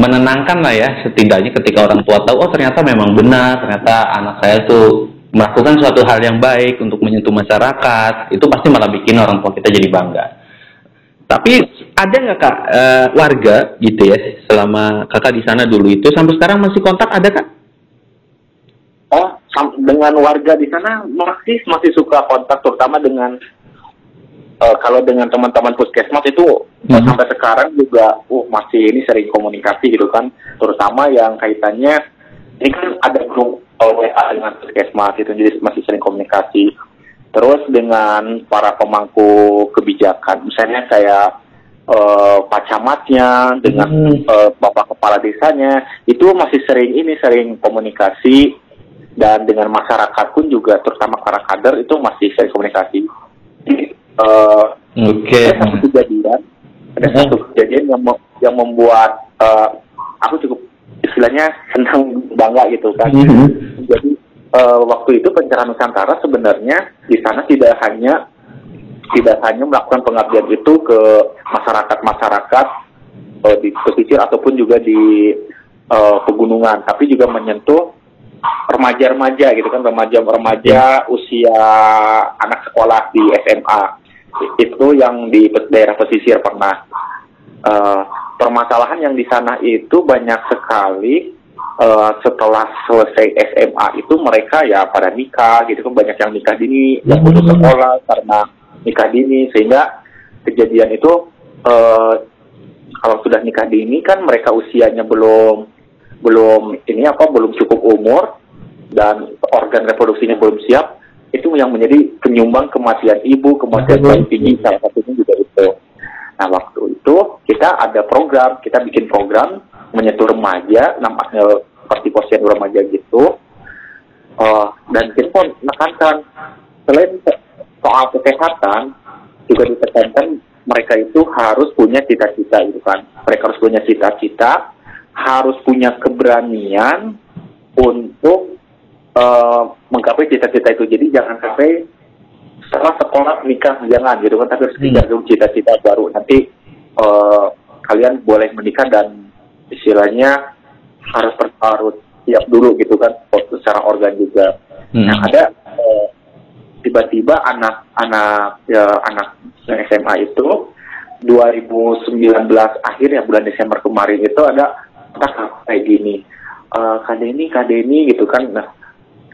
Speaker 3: menenangkan lah ya setidaknya ketika orang tua tahu oh ternyata memang benar ternyata anak saya tuh melakukan suatu hal yang baik untuk menyentuh masyarakat itu pasti malah bikin orang tua kita jadi bangga. Tapi ada nggak kak eh, warga gitu ya selama kakak di sana dulu itu sampai sekarang masih kontak ada kak?
Speaker 6: Oh, dengan warga di sana masih masih suka kontak terutama dengan eh, kalau dengan teman-teman puskesmas itu eh,
Speaker 3: Mhm.
Speaker 6: sampai sekarang juga uh masih ini sering komunikasi gitu kan. Terutama yang kaitannya ini kan ada grup eh, WA dengan puskesmas itu jadi masih sering komunikasi terus dengan para pemangku kebijakan misalnya saya eh, pak camatnya dengan
Speaker 3: Hmm.
Speaker 6: eh, bapak kepala desanya itu masih sering ini sering komunikasi dan dengan masyarakat pun juga terutama para kader itu masih sering komunikasi. Jadi, eh,
Speaker 3: oke
Speaker 6: ada satu kejadian, ada satu kejadian yang yang membuat eh, aku cukup istilahnya senang bangga gitu kan.
Speaker 3: Mhm.
Speaker 6: Jadi eh, waktu itu pencerahan Nusantara sebenarnya di sana tidak hanya tidak hanya melakukan pengabdian itu ke masyarakat-masyarakat eh, di pesisir ataupun juga di eh, pegunungan, tapi juga menyentuh remaja-remaja gitu kan, remaja-remaja usia anak sekolah di SMA itu yang di daerah pesisir pernah. Eh, permasalahan yang di sana itu banyak sekali eh, setelah selesai SMA itu mereka ya pada nikah gitu kan banyak yang nikah dini yang putus sekolah karena nikah dini sehingga kejadian itu eh, kalau sudah nikah dini kan mereka usianya belum belum ini apa belum cukup umur dan organ reproduksinya belum siap itu yang menjadi penyumbang kematian ibu kematian bayi tinggi salah satunya juga nah waktu itu kita ada program kita bikin program menyentuh remaja namanya seperti posyandu remaja gitu. Eh, dan kita pun menekankan selain soal kesehatan juga ditekankan mereka itu harus punya cita-cita gitu kan. Mereka harus punya cita-cita harus punya keberanian untuk eh, menggapai cita-cita itu. Jadi jangan sampai setelah sekolah nikah jangan gitu kan. Tapi harus kejar dulu cita-cita baru. Nanti eh, kalian boleh menikah dan istilahnya harus harus siap dulu gitu kan. Secara organ juga.
Speaker 3: Hmm.
Speaker 6: Nah ada eh, tiba-tiba anak-anak ya, anak SMA itu 2019 akhir ya bulan Desember kemarin itu ada kayak gini. Eh Kak Denny, Kak Denny gitu kan. Nah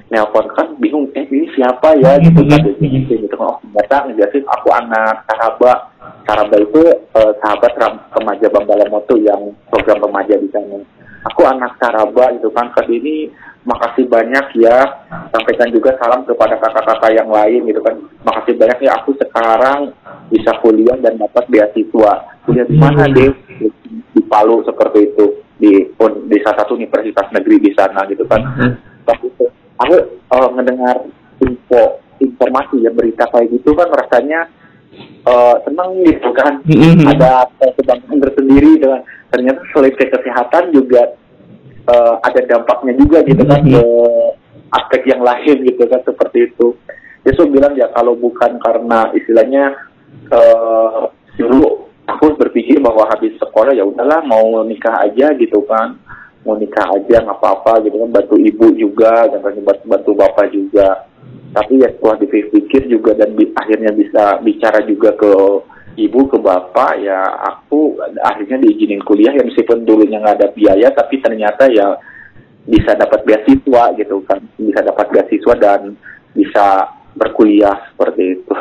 Speaker 6: nelpon kan bingung eh ini siapa ya? Gitu kan gitu, gitu. Oh ternyata ngejelasin aku anak sahabat sahabat itu eh, sahabat remaja Bambala Moto yang program remaja di sana. Aku anak Saraba gitu kan. Kak ini makasih banyak ya. Sampaikan juga salam kepada kakak-kakak yang lain gitu kan. Makasih banyak ya aku sekarang bisa kuliah dan dapat beasiswa. Kuliah di mana deh di, Palu seperti itu. Di di salah satu universitas negeri di sana gitu kan. Waktu itu aku eh, mendengar info informasi ya berita kayak gitu kan rasanya eh, senang gitu kan
Speaker 3: Mhm.
Speaker 6: ada eh, kebanggaan tersendiri dengan ternyata selain ke kesehatan juga eh, ada dampaknya juga gitu kan ke aspek yang lain gitu kan seperti itu. Yesus bilang ya kalau bukan karena istilahnya eh dulu aku berpikir bahwa habis sekolah ya udahlah mau nikah aja gitu kan mau nikah aja nggak apa-apa gitu kan. Bantu ibu juga dan bantu bantu bapak juga. Tapi ya setelah dipikir juga dan bi- akhirnya bisa bicara juga ke ibu ke bapak ya aku akhirnya diizinin kuliah. Ya meskipun dulunya nggak ada biaya tapi ternyata ya bisa dapat beasiswa gitu kan. Bisa dapat beasiswa dan bisa berkuliah seperti itu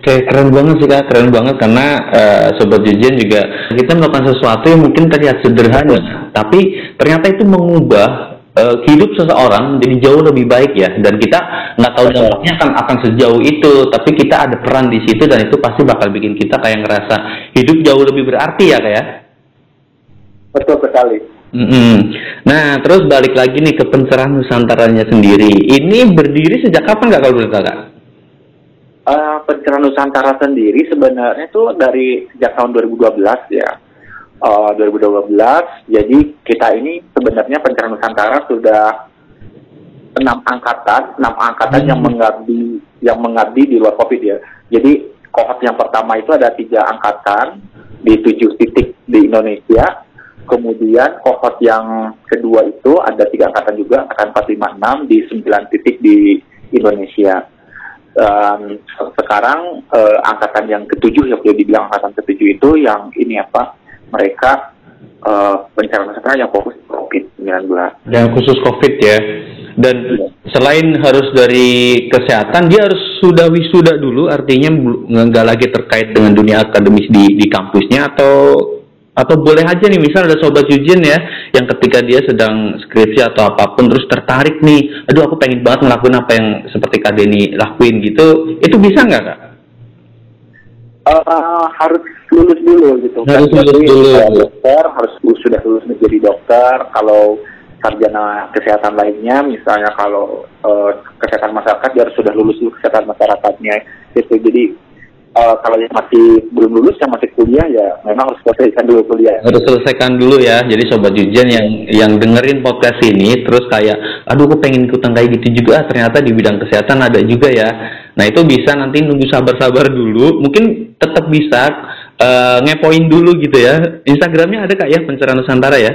Speaker 3: Oke, keren banget sih kak, keren banget karena uh, sobat jajan juga kita melakukan sesuatu yang mungkin terlihat sederhana, tapi ternyata itu mengubah uh, hidup seseorang menjadi jauh lebih baik ya. Dan kita nggak tahu dampaknya akan akan sejauh itu, tapi kita ada peran di situ dan itu pasti bakal bikin kita kayak ngerasa hidup jauh lebih berarti ya kayak. Ya?
Speaker 6: Betul sekali.
Speaker 3: Mm -hmm. Nah, terus balik lagi nih ke pencerahan Nusantaranya sendiri. Ini berdiri sejak kapan nggak kalau boleh kakak?
Speaker 6: Uh, pencerahan Nusantara sendiri sebenarnya itu dari sejak tahun 2012 ya. Uh, 2012, jadi kita ini sebenarnya pencerahan Nusantara sudah enam angkatan, enam angkatan hmm. yang mengabdi yang mengabdi di luar COVID ya. Jadi kohort yang pertama itu ada tiga angkatan di tujuh titik di Indonesia. Kemudian kohort yang kedua itu ada tiga angkatan juga, angkatan 456 di sembilan titik di Indonesia um, sekarang uh, angkatan yang ketujuh ya boleh dibilang angkatan ketujuh itu yang ini apa mereka uh, pencarian sekarang yang fokus COVID-19.
Speaker 3: Yang khusus COVID ya. Dan ya. selain harus dari kesehatan, dia harus sudah wisuda dulu, artinya nggak lagi terkait dengan dunia akademis di di kampusnya atau atau boleh aja nih misal ada sobat Yujin ya yang ketika dia sedang skripsi atau apa pun terus tertarik nih aduh aku pengen banget ngelakuin apa yang seperti Kak Denny lakuin gitu. Itu bisa nggak Kak?
Speaker 6: Uh, harus lulus dulu gitu.
Speaker 3: Harus kan? lulus dulu.
Speaker 6: dokter harus sudah lulus menjadi dokter. Kalau sarjana kesehatan lainnya misalnya kalau uh, kesehatan masyarakat dia harus sudah lulus dulu kesehatan masyarakatnya. Gitu. Jadi uh, kalau yang masih belum lulus yang masih kuliah ya memang harus selesaikan dulu kuliah.
Speaker 3: Harus selesaikan dulu ya. Jadi sobat Jujen yang yang dengerin podcast ini terus kayak aduh aku pengen ikutan kayak gitu juga ternyata di bidang kesehatan ada juga ya. Nah, itu bisa nanti nunggu sabar-sabar dulu. Mungkin tetap bisa uh, ngepoin dulu gitu ya. Instagramnya ada Kak ya Pencerahan Nusantara ya?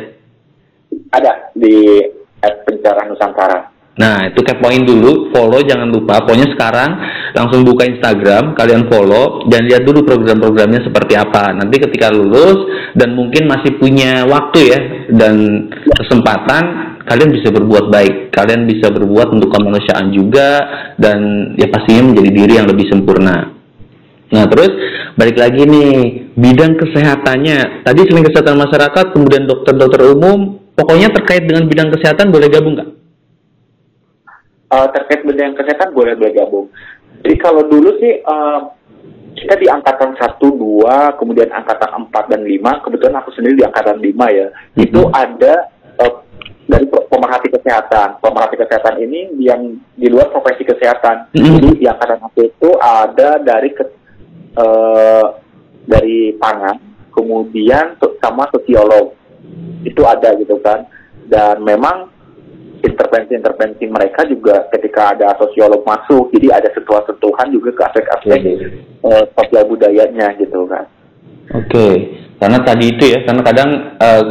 Speaker 6: Ada di Pencerahan Nusantara.
Speaker 3: Nah, itu kepoin dulu, follow jangan lupa. Pokoknya sekarang langsung buka Instagram, kalian follow dan lihat dulu program-programnya seperti apa. Nanti ketika lulus dan mungkin masih punya waktu ya dan kesempatan, kalian bisa berbuat baik. Kalian bisa berbuat untuk kemanusiaan juga dan ya pastinya menjadi diri yang lebih sempurna. Nah, terus balik lagi nih, bidang kesehatannya. Tadi selain kesehatan masyarakat, kemudian dokter-dokter umum, pokoknya terkait dengan bidang kesehatan boleh gabung nggak?
Speaker 6: Uh, terkait benda yang kesehatan boleh bergabung. Jadi kalau dulu sih uh, kita di angkatan 1, 2, kemudian angkatan 4 dan 5, kebetulan aku sendiri di angkatan 5 ya, mm-hmm. itu ada uh, dari pemerhati kesehatan. Pemerhati kesehatan ini yang di luar profesi kesehatan. Mm-hmm. Jadi di angkatan 1 itu ada dari ke, uh, dari pangan, kemudian sama sosiolog. Itu ada gitu kan. Dan memang intervensi-intervensi mereka juga ketika ada sosiolog masuk, jadi ada sentuhan-sentuhan juga ke aspek-aspek uh, sosial budayanya gitu kan.
Speaker 3: Oke, okay. karena tadi itu ya, karena kadang uh,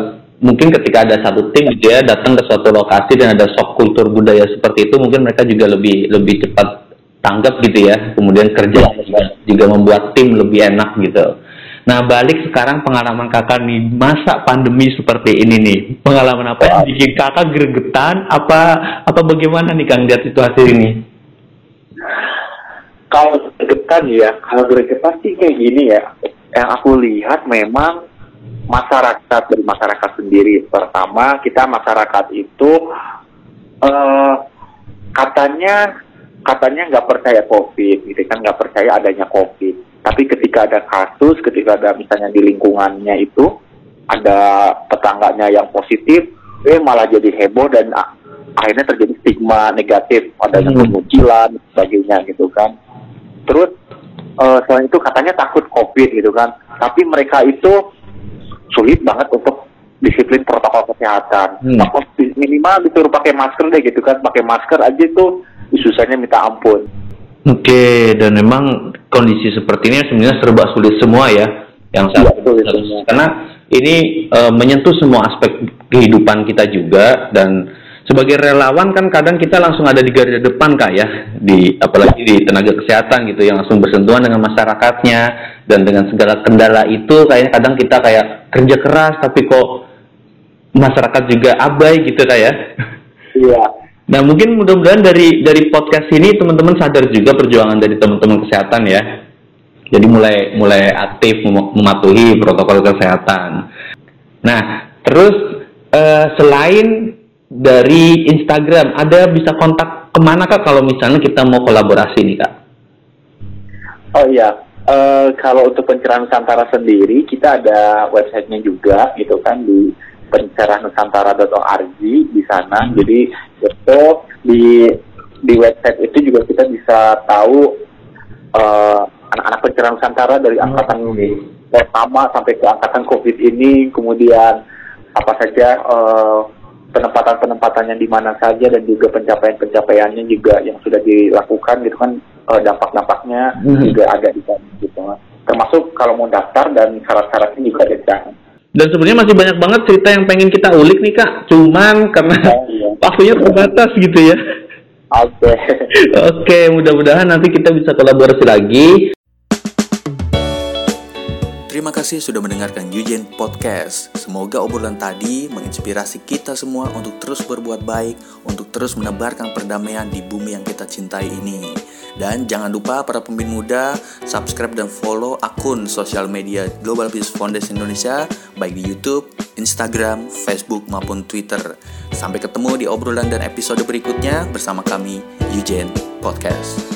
Speaker 3: mungkin ketika ada satu tim gitu ya datang ke suatu lokasi dan ada shock kultur budaya seperti itu, mungkin mereka juga lebih lebih cepat tanggap gitu ya, kemudian kerja juga, juga membuat tim lebih enak gitu. Nah, balik sekarang pengalaman kakak nih masa pandemi seperti ini nih. Pengalaman apa yang bikin kakak gregetan? Apa apa bagaimana nih Kang lihat situasi ini?
Speaker 6: Kalau gregetan ya, kalau gregetan sih kayak gini ya. Yang aku lihat memang masyarakat dari masyarakat sendiri. Pertama, kita masyarakat itu uh, katanya katanya nggak percaya COVID, gitu kan nggak percaya adanya COVID tapi ketika ada kasus, ketika ada misalnya di lingkungannya itu ada tetangganya yang positif, eh malah jadi heboh dan akhirnya terjadi stigma negatif, adanya hmm. pemucilan, sebagainya gitu kan. Terus uh, selain itu katanya takut COVID gitu kan, tapi mereka itu sulit banget untuk disiplin protokol kesehatan. Hmm. minimal disuruh pakai masker deh gitu kan, pakai masker aja tuh susahnya minta ampun.
Speaker 3: Oke, dan memang kondisi seperti ini sebenarnya serba sulit semua ya, yang saat ya, karena ini e, menyentuh semua aspek kehidupan kita juga dan sebagai relawan kan kadang kita langsung ada di garda depan kak ya, di apalagi di tenaga kesehatan gitu yang langsung bersentuhan dengan masyarakatnya dan dengan segala kendala itu kayaknya kadang kita kayak kerja keras tapi kok masyarakat juga abai gitu kak ya.
Speaker 6: Iya
Speaker 3: Nah mungkin mudah-mudahan dari dari podcast ini teman-teman sadar juga perjuangan dari teman-teman kesehatan ya. Jadi mulai mulai aktif mem- mematuhi protokol kesehatan. Nah, terus eh, selain dari Instagram, ada bisa kontak ke mana kak kalau misalnya kita mau kolaborasi nih kak?
Speaker 6: Oh iya, Eh, kalau untuk pencerahan Nusantara sendiri, kita ada websitenya juga, gitu kan di pencerahnusantara.org di sana. Jadi itu di di website itu juga kita bisa tahu eh, anak-anak pencerahan Nusantara dari angkatan pertama sampai ke angkatan COVID ini, kemudian apa saja eh, penempatan-penempatannya di mana saja dan juga pencapaian-pencapaiannya juga yang sudah dilakukan gitu kan eh, dampak-dampaknya
Speaker 3: Mhm.
Speaker 6: juga ada di sana gitu Mas. termasuk kalau mau daftar dan syarat-syaratnya juga ada di sana.
Speaker 3: Dan sebenarnya masih banyak banget cerita yang pengen kita ulik nih kak, cuman karena
Speaker 6: Oh, iya.
Speaker 3: waktunya terbatas gitu ya.
Speaker 6: Oke.
Speaker 3: Oke, mudah-mudahan nanti kita bisa kolaborasi lagi.
Speaker 1: Terima kasih sudah mendengarkan Yujen Podcast. Semoga obrolan tadi menginspirasi kita semua untuk terus berbuat baik, untuk terus menebarkan perdamaian di bumi yang kita cintai ini. Dan jangan lupa para pemimpin muda, subscribe dan follow akun sosial media Global Peace Foundation Indonesia, baik di YouTube, Instagram, Facebook, maupun Twitter. Sampai ketemu di obrolan dan episode berikutnya bersama kami, Yujen Podcast.